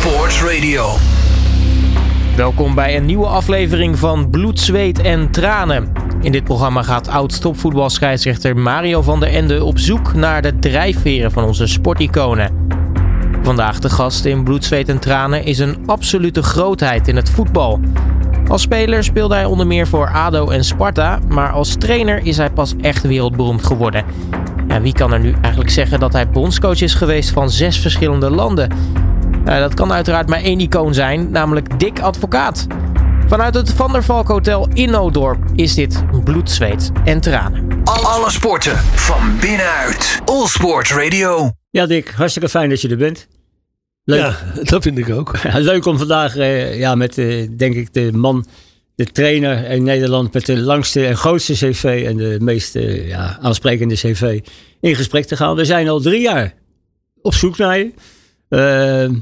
Sports Radio. Welkom bij een nieuwe aflevering van Bloed, Zweet en Tranen. In dit programma gaat oud-topvoetbalscheidsrechter Mario van der Ende op zoek naar de drijfveren van onze sporticonen. Vandaag de gast in Bloed, Zweet en Tranen is een absolute grootheid in het voetbal. Als speler speelde hij onder meer voor ADO en Sparta, maar als trainer is hij pas echt wereldberoemd geworden. Ja, wie kan er nu eigenlijk zeggen dat hij bondscoach is geweest van zes verschillende landen? Nou, dat kan uiteraard maar één icoon zijn, namelijk Dick Advocaat. Vanuit het Van der Valk Hotel in Noodorp is dit bloed, zweet en tranen. Alle sporten van binnenuit. All Sports Radio. Ja, Dick, hartstikke fijn dat je er bent. Leuk, Ja, dat vind ik ook. Leuk om vandaag eh, ja, met, eh, denk ik, de man, de trainer in Nederland met de langste en grootste cv en de meest eh, ja, aansprekende cv in gesprek te gaan. We zijn al drie jaar op zoek naar je. Eh,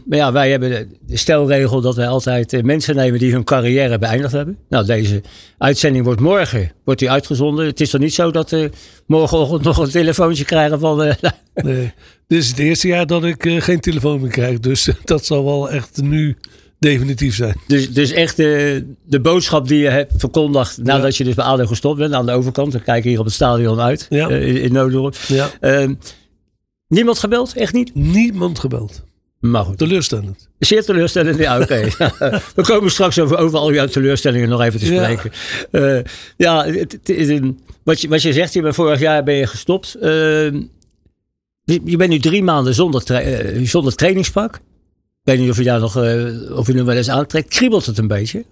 maar ja, wij hebben de- stelregel dat wij altijd eh, mensen nemen die hun carrière beëindigd hebben. Nou, deze uitzending wordt morgen wordt die uitgezonden. Het is toch niet zo dat we morgenochtend nog een telefoontje krijgen van... eh, Nee. Dit is het eerste jaar dat ik eh, geen telefoon meer krijg. Dus dat zal wel echt nu definitief zijn. Dus, dus echt de, de boodschap die je hebt verkondigd nadat je dus bij ADO gestopt bent aan de overkant. We kijken hier op het stadion uit Ja. eh, in, in Noodorp. Ja. Ehm, niemand gebeld? Echt niet? Niemand gebeld. Maar goed. Teleurstellend. Zeer teleurstellend. Ja, oké. We komen straks over, over al jouw teleurstellingen nog even te Ja. spreken. Ja, ja het, het is een- wat, je, wat je zegt, je bent vorig jaar ben je gestopt. Ehm, je, bent nu drie maanden zonder, tra- eh, zonder trainingspak. Ik weet niet of je daar nog, eh, of je nu wel eens aantrekt. Kriebelt het een beetje?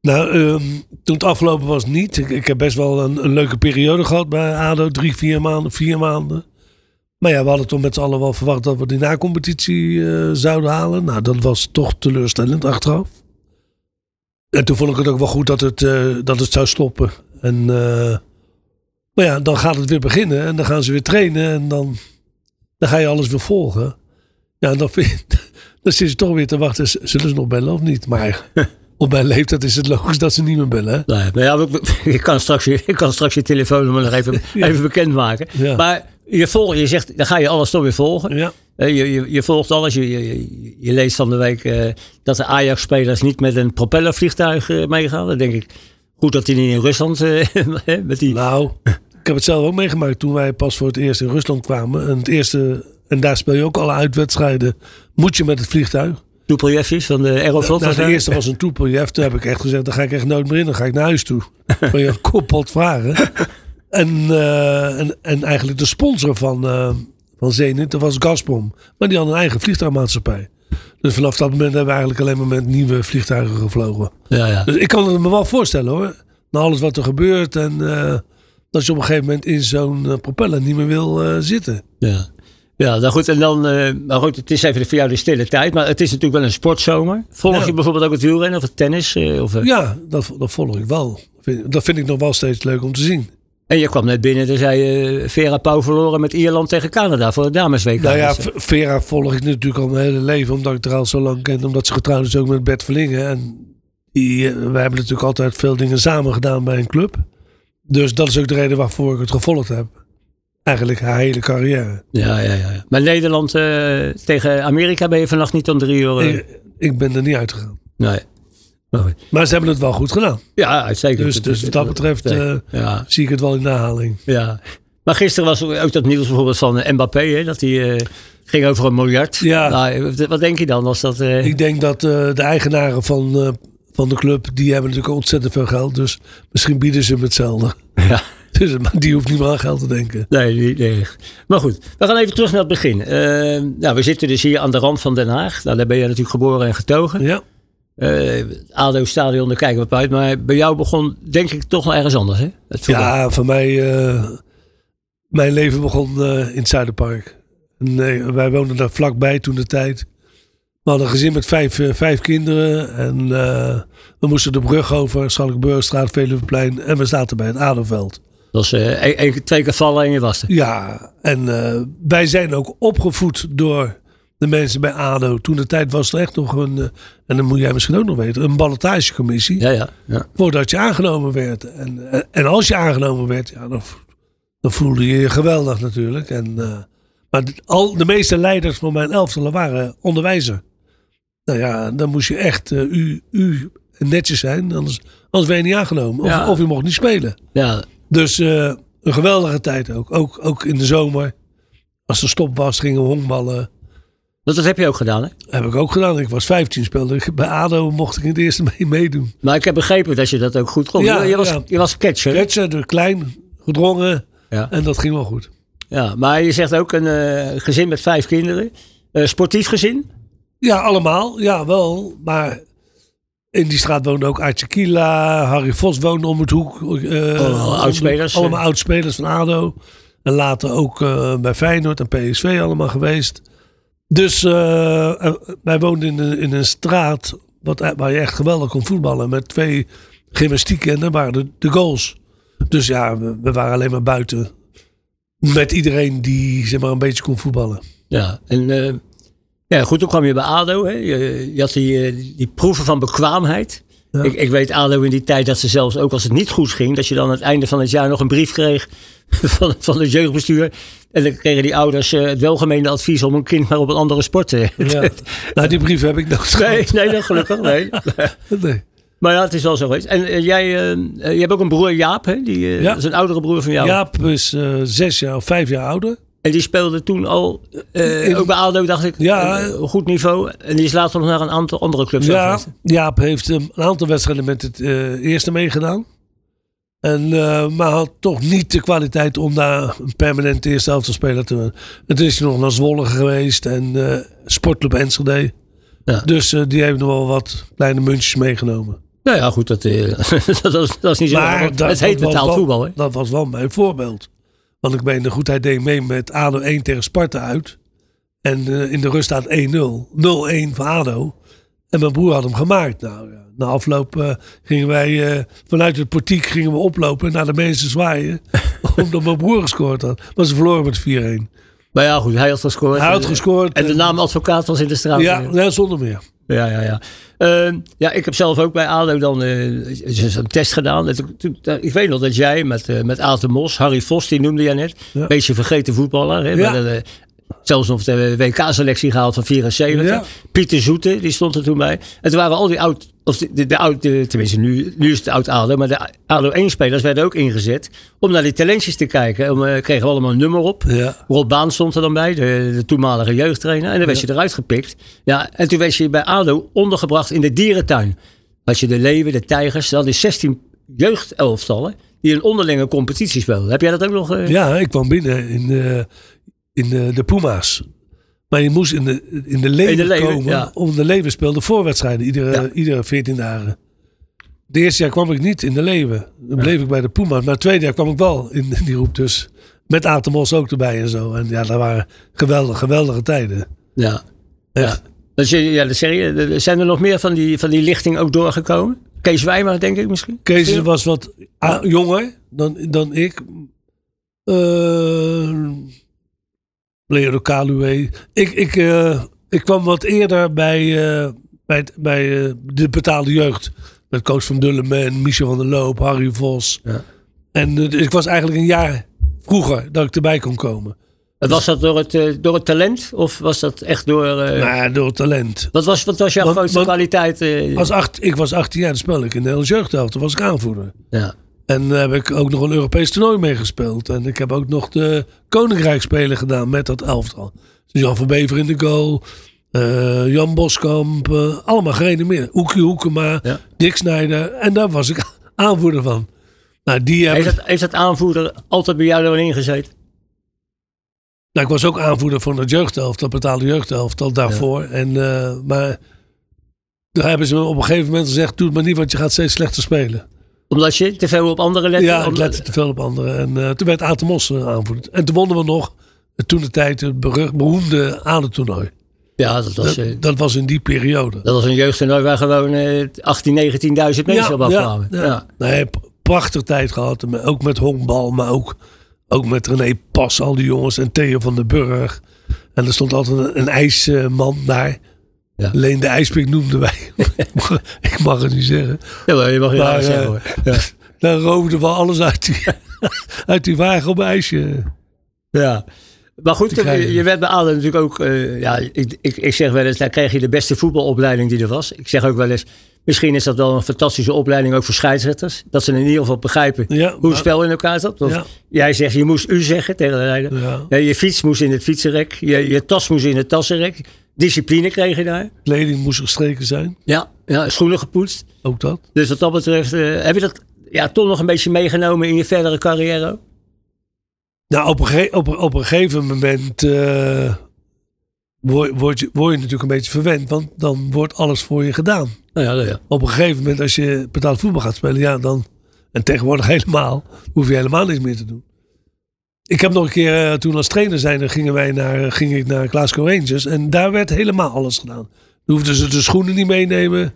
Nou, ehm, toen het afgelopen was niet. Ik, ik heb best wel een, een leuke periode gehad bij ADO. Drie, vier maanden, vier maanden. Maar ja, we hadden toen met z'n allen wel verwacht dat we die na-competitie eh, zouden halen. Nou, dat was toch teleurstellend achteraf. En toen vond ik het ook wel goed dat het, eh, dat het zou stoppen. En, eh, maar ja, dan gaat het weer beginnen. En dan gaan ze weer trainen. En dan, dan ga je alles weer volgen. Ja, en dan, vind, dan zit je toch weer te wachten. Zullen ze nog bellen of niet? Maar op mijn leeftijd is het logisch dat ze niet meer bellen. hè? Nee, maar ja, ik kan straks, je- ik kan straks je telefoonnummer nog even, even bekendmaken. Ja. Maar je, volgt, je zegt, dan ga je alles toch weer volgen. Ja. Je, je, je volgt alles. Je, je, je leest van de week eh, dat de Ajax-spelers niet met een propellervliegtuig eh, meegaan. Dan denk ik, goed dat die niet in Rusland eh, met die... Nou, ik heb het zelf ook meegemaakt toen wij pas voor het eerst in Rusland kwamen. En, het eerste, en daar speel je ook alle uitwedstrijden. Moet je met het vliegtuig. Toepeljefjes van de Aeroflot. Nou, was de eerste was een toepeljeff. Toen heb ik echt gezegd, dan ga ik echt nooit meer in. Dan ga ik naar huis toe. Van je koppelt vragen. En, eh, en, en eigenlijk de sponsor van, eh van Zenit, dat was Gazprom. Maar die had een eigen vliegtuigmaatschappij. Dus vanaf dat moment hebben we eigenlijk alleen maar met nieuwe vliegtuigen gevlogen. Ja, ja. Dus ik kan het me wel voorstellen hoor. Na alles wat er gebeurt en eh, dat je op een gegeven moment in zo'n propeller niet meer wil zitten. Ja. Ja, nou goed, en dan, maar goed, het is even voor jou de stille tijd, maar het is natuurlijk wel een sportzomer. Volg Ja. je bijvoorbeeld ook het wielrennen of het tennis? of, Ja, dat, dat volg ik wel. Dat vind ik nog wel steeds leuk om te zien. En je kwam net binnen, dan zei je Vera Pauw verloren met Ierland tegen Canada voor het damesweek. Nou ja, Vera volg ik natuurlijk al mijn hele leven, omdat ik er al zo lang ken. Omdat ze getrouwd is ook met Bert Verlingen. En die, eh, wij hebben natuurlijk altijd veel dingen samen gedaan bij een club. Dus dat is ook de reden waarvoor ik het gevolgd heb. Eigenlijk haar hele carrière. Ja, ja, ja. Maar Nederland eh, tegen Amerika ben je vannacht niet om drie uur. eh, Ik, ik ben er niet uitgegaan. nee. Maar ze hebben het wel goed gedaan. Ja, uitstekend. Dus, dus wat dat betreft eh, ja, zie ik het wel in de herhaling. ja. Maar gisteren was ook dat nieuws bijvoorbeeld van Mbappé, hè, dat hij eh, ging over een miljard. Ja. Nou, wat denk je dan als dat... eh, Ik denk dat de eigenaren van, van de club, die hebben natuurlijk ontzettend veel geld. Dus misschien bieden ze hem hetzelfde. ja. Dus, maar die hoeft niet meer aan geld te denken. Nee, echt. Maar goed, we gaan even terug naar het begin. Nou, we zitten dus hier aan de rand van Den Haag. Nou, daar ben je natuurlijk geboren en getogen. Ja. Eh ADO-stadion, daar kijken we op uit. Maar bij jou begon denk ik toch wel ergens anders, hè? Ja, voor mij. eh, mijn leven begon eh, in het Zuiderpark. En, eh, wij woonden daar vlakbij toen de tijd. We hadden een gezin met vijf, vijf kinderen. En we moesten de brug over, Schalkburgstraat, Veluweplein. En we zaten bij het Aderveld. Dat was één- één- twee keer vallen en je was er. Ja, en wij zijn ook opgevoed door de mensen bij ADO. Toen de tijd was er echt nog een, eh, en dat moet jij misschien ook nog weten, een ballotagecommissie. Ja, ja. ja. Voordat je aangenomen werd. En, en, en als je aangenomen werd, ja, dan, dan voelde je je geweldig natuurlijk. En, eh, maar de- al, de meeste leiders van mijn elftallen waren onderwijzer. Nou ja, dan moest je echt eh, u, u netjes zijn. Anders, anders werd je niet aangenomen. Of, Ja. of je mocht niet spelen. Ja, Dus eh, een geweldige tijd ook. ook. Ook in de zomer. Als er stop was, gingen we honkballen. Dat, dat heb je ook gedaan, hè? Heb ik ook gedaan. Ik was 15 speelde. ik. Bij ADO mocht ik in het eerste mee meedoen. Maar ik heb begrepen dat je dat ook goed kon. Ja, je, je was, ja. je was catcher. de klein, gedrongen. Ja. En dat ging wel goed. Ja, maar je zegt ook een eh, gezin met vijf kinderen. Eh, sportief gezin? Ja, allemaal. Ja, wel. Maar in die straat woonde ook Artje Kila. Harry Vos woonde om het hoek. eh, Allemaal oudspelers, Allemaal oudspelers van ADO. En later ook bij Feyenoord en PSV allemaal geweest. Dus eh, eh, wij woonden in een, in een straat wat, waar je echt geweldig kon voetballen. Met twee gymnastieken en daar waren de, de goals. Dus ja, we, waren alleen maar buiten. Met iedereen die zeg maar, een beetje kon voetballen. Ja, en eh, ja, goed, toen kwam je bij ADO. Hè? Je, je had die, die proeven van bekwaamheid. Ja. Ik, ik weet ADO in die tijd dat ze zelfs ook als het niet goed ging... dat je dan aan het einde van het jaar nog een brief kreeg van, van het jeugdbestuur. En dan kregen die ouders eh, het welgemeende advies om een kind maar op een andere sport te... Ja. nou, die brief heb ik nog Nee, nee, dat gelukkig, nee. nee. Maar ja, het is wel zo geweest. En eh, jij, eh, eh, je hebt ook een broer Jaap, hè? Die, eh, Ja. dat is een oudere broer van jou. Jaap is eh, zes jaar of vijf jaar ouder. En die speelde toen al, eh, In- ook bij ADO dacht ik, Ja. een, een goed niveau. En die is later nog naar een aantal andere clubs Ja. Jaap heeft um, een aantal wedstrijden met het eh, eerste meegedaan. En, eh, maar had toch niet de kwaliteit om daar een permanent eerste speler te worden. En toen is nog naar Zwolle geweest en eh, Sportclub Enschede. Ja. Dus eh, die heeft nog wel wat kleine muntjes meegenomen. Nou ja, goed, dat, eh, dat, is, dat is niet zo. Maar dat- het heet was betaald voetbal, hè? Dat was wel mijn voorbeeld. Want ik ben in de goedheid deed mee met ADO 1 tegen Sparta uit. En eh, in de rust staat 1-0. 0-1 voor ADO. En mijn broer had hem gemaakt. Nou ja, na afloop eh, gingen wij eh, vanuit het portiek gingen we oplopen en naar de mensen zwaaien. omdat mijn broer gescoord had. Maar ze verloren met 4-1. Maar ja, goed, hij had gescoord. Hij had En- gescoord. En de naam advocaat was in de straat. Ja, ja, zonder meer. Ja, ja, ja. Ehm, ja, ik heb zelf ook bij ADO dan eh, een test gedaan. Ik weet nog dat jij met, eh met Aad de Mos, Harry Vos, die noemde jij net. Ja. Beetje vergeten voetballer. Hè, Ja. met een, eh, zelfs nog de WK-selectie gehaald van 74. Ja. Pieter Zoete, die stond er toen bij. En toen waren al die oud, of de, de, de oud, de- tenminste nu, nu is het oud ADO, maar de ADO 1-spelers werden ook ingezet om naar die talentjes te kijken. Om, eh, kregen we allemaal een nummer op. Ja. Rob Baan stond er dan bij, de, de toenmalige jeugdtrainer. En dan werd je eruit gepikt. Ja, en toen werd je bij ADO ondergebracht in de dierentuin. Had je de leeuwen, de tijgers. Dat is 16 jeugdelftallen die een onderlinge competitie speelden. Heb jij dat ook nog? eh? Ja, ik kwam binnen in, de in de, de Puma's. Maar je moest in de, in de leven, In de leven, komen. ja. Om de leven speelde voorwedstrijden iedere, Ja. iedere 14 dagen. De eerste jaar kwam ik niet in de leven. Dan bleef ik bij de Puma's. Maar het tweede jaar kwam ik wel in, in die roep. Dus met Atemos ook erbij en zo. En ja, dat waren geweldige, geweldige tijden. Ja. Echt. Dus, je- ja, de serie, er zijn er nog meer van die, van die lichting ook doorgekomen? Kees Wijmer, denk ik misschien? Kees Ja. was wat jonger dan, dan ik. Eh Leo Kaluwe. Ik, ik, eh, ik kwam wat eerder bij, eh, bij, bij eh, de betaalde jeugd. Met coach van Dulleman, Michel van der Loop, Harry Vos. Ja. En dus ik was eigenlijk een jaar vroeger dat ik erbij kon komen. Was dat door het, door het talent? Of was dat echt door... Maar ja, door het talent. wat, was, wat was jouw Want- grootste want- kwaliteit? eh? Als acht, ik was 18 jaar, dan speelde ik in de Nederlandse jeugdhelft. Toen was ik aanvoerder. ja. En daar heb ik ook nog een Europees toernooi meegespeeld. En ik heb ook nog de Koninkrijksspelen gedaan met dat elftal. Dus Jan van Bever in de goal. eh, Jan Boskamp. eh, allemaal gerenommeerd. Hoekie Hoekema. Ja. Dick Snijder. En daar was ik aanvoerder van. Nou, die Heeft dat, heeft dat aanvoerder altijd bij jou erin ingezeten? nou, ik was ook aanvoerder van het jeugdhelft. Dat betaalde jeugdhelft al daarvoor. En, eh, maar daar hebben ze me op een gegeven moment gezegd. Doe het maar niet, want je gaat steeds slechter spelen. Omdat je te veel op anderen lette? Ja, ik lette te veel op anderen. En eh, toen werd Atemos uh, aanvoerder. En toen wonnen we nog, eh, toen de tijd, het beroemde adertoernooi. ja dat was, Dat, eh, dat was in die periode. dat was een jeugdtoernooi waar gewoon eh 18, 19.000 mensen op afkwamen. Ja, ja. Nee, p- prachtig tijd gehad. Ook met honkbal, maar ook, ook met René Pas, al die jongens. En Theo van den Burg. En er stond altijd een, een ijsman daar. Ja. Leen de IJspik noemden wij. ik mag het niet zeggen. Ja, maar je mag Maar, maar, eh, zeggen hoor. Ja. Daar roofden we alles uit die, uit die wagen op ijsje. Ja. Maar goed, krijgen. je, je werd bij natuurlijk ook... eh, ja, ik, ik, ik zeg wel eens, daar kreeg je de beste voetbalopleiding die er was. Ik zeg ook wel eens, misschien is dat wel een fantastische opleiding ook voor scheidsrechters. Dat ze in ieder geval begrijpen Ja, hoe het spel in elkaar zat. Want Ja. Jij zegt, je moest u zeggen tegen de. Ja, je fiets moest in het fietsenrek. Je, je tas moest in het tassenrek. Discipline kreeg je daar. Kleding moest gestreken zijn. Ja, ja schoenen gepoetst. Ook dat. Dus wat dat betreft, eh, heb je dat ja, toch nog een beetje meegenomen in je verdere carrière? Nou, op een, op, een- op een gegeven moment eh, word, word, je, word je natuurlijk een beetje verwend. Want dan wordt alles voor je gedaan. Nou ja, ja. Op een gegeven moment, als je betaald voetbal gaat spelen, ja, dan. En tegenwoordig helemaal, hoef je helemaal niks meer te doen. Ik heb nog een keer, eh, toen als trainer zijn, gingen wij naar, ging ik naar Glasgow Rangers. En daar werd helemaal alles gedaan. Dan hoefden ze de schoenen niet meenemen.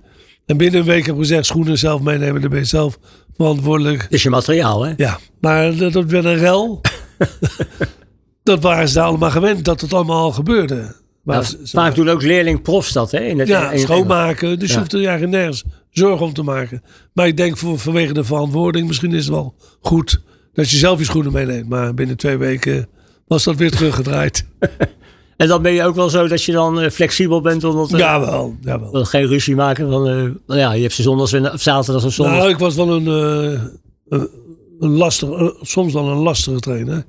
En binnen een week heb ik gezegd, schoenen zelf meenemen, dan ben je zelf verantwoordelijk. Is je materiaal, hè? Ja, maar dat, dat werd een rel. dat waren ze daar allemaal gewend, dat het allemaal al gebeurde. Maar ze- vaak doen ook leerling profs dat, hè? In het, ja, in- in- schoonmaken. Dus je hoeft er eigenlijk nergens zorgen om te maken. Maar ik denk voor, vanwege de verantwoording, misschien is het wel goed dat je zelf je schoenen meeneemt. Maar binnen twee weken was dat weer teruggedraaid. En dan ben je ook wel zo dat je dan eh, flexibel bent omdat uh, jawel, jawel. geen ruzie maken van, eh, nou ja, je hebt ze zondags en- of zaterdag of zondag. Nou, ik was wel een, eh, een, een lastige, eh, soms wel een lastige trainer.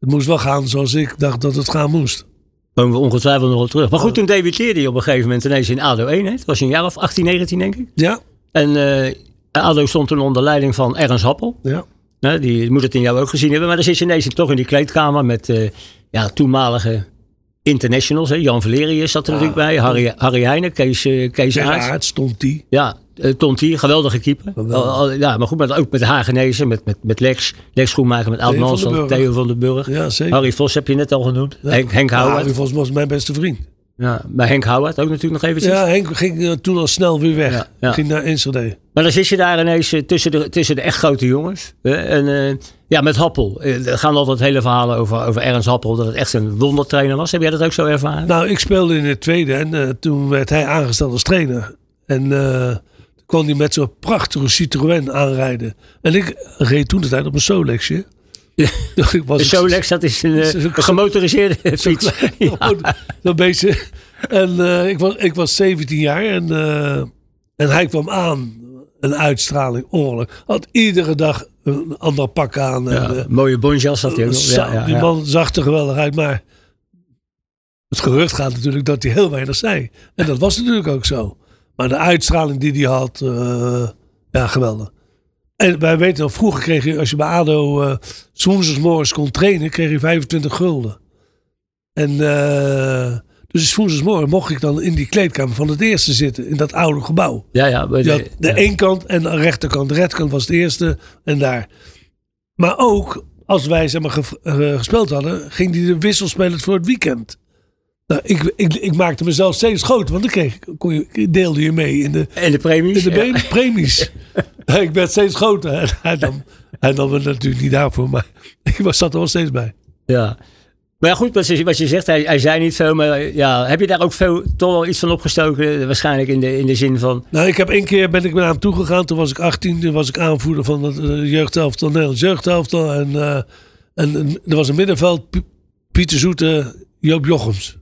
Het moest wel gaan zoals ik dacht dat het gaan moest. Komen we ongetwijfeld nog wel terug. Maar goed, toen debuteerde je op een gegeven moment ineens in ADO 1. Hè? Het was een jaar of 18, 19 denk ik. Ja, En eh, ADO stond toen onder leiding van Ernst Happel. ja. Hè, die moet het in jou ook gezien hebben. Maar dan zit je ineens toch in die kleedkamer met eh, ja, toenmalige internationals. Hè. Jan Valerius zat er natuurlijk bij. Harry, Harry Heijnen, Kees, eh, Kees Aerts. die. Ja, uh, Tonti, geweldige keeper. Geweldig. Ja, maar goed, maar ook met Hagenezen, met, met, met Lex, Lex Schoenmaker, met Oud den Burg. Theo van den Burg. Ja, zeker. Harry Vos heb je net al genoemd. Ja. Henk, Henk. Harry Vos was mijn beste vriend. Ja, maar Henk Houwaard ook natuurlijk nog eventjes. Ja, Henk ging toen al snel weer weg. Ging naar Enschede. Maar dan zit je daar ineens eh, tussen de, tussen de echt grote jongens. hè, en eh, ja, met Happel. Eh, Er gaan altijd hele verhalen over, over Ernst Happel. Dat het echt een wondertrainer was. Heb jij dat ook zo ervaren? Nou, ik speelde in het tweede en toen werd hij aangesteld als trainer. En toen kwam hij met zo'n prachtige Citroën aanrijden. En ik reed toen de tijd op een Solexje. Ja. ik was de Solex, dat is een, Dat is ook een zo- gemotoriseerde fiets. Ja. Zo'n beetje. En ik, was, ik was 17 jaar en, en hij kwam aan. Een uitstraling, ongelooflijk. Had iedere dag een ander pak aan. En, eh, mooie bonjas had hij ook Ja, ja, die man zag er geweldig uit, maar het gerucht gaat natuurlijk dat hij heel weinig zei. En dat was natuurlijk ook zo. Maar de uitstraling die hij had, eh, ja, geweldig. En wij weten nog, vroeger kreeg je, als je bij ADO uh, woensdagsmorgens kon trainen, kreeg je 25 gulden. En uh, dus woensdagsmorgen mocht ik dan in die kleedkamer van het eerste zitten, in dat oude gebouw. Ja, ja. de- de ja. kant en de rechterkant. De rechterkant was het eerste en daar. Maar ook als wij zeg maar, ge- eh, gespeeld hadden, ging die de wissel spelen voor het weekend. Nou, ik, ik, ik maakte mezelf steeds groter, want dan kreeg, kon je, deelde je mee in de, En de premies? in de ja. premies. ik werd steeds groter. En hij nam, hij nam het natuurlijk niet daarvoor, maar ik was, zat er wel steeds bij. Ja. Maar ja, goed, wat je, wat je zegt, hij, hij zei niet veel, maar ja, heb je daar ook veel, toch wel iets van opgestoken? Waarschijnlijk in de, in de zin van, Nou, ik heb één keer ben ik naar hem toegegaan. Toen was ik 18. Toen was ik aanvoerder van het uh, jeugdhelftal, Nederlands jeugdhelftal. En, uh, en, en er was een middenveld, P Pieter Zoete, Joop Jochems.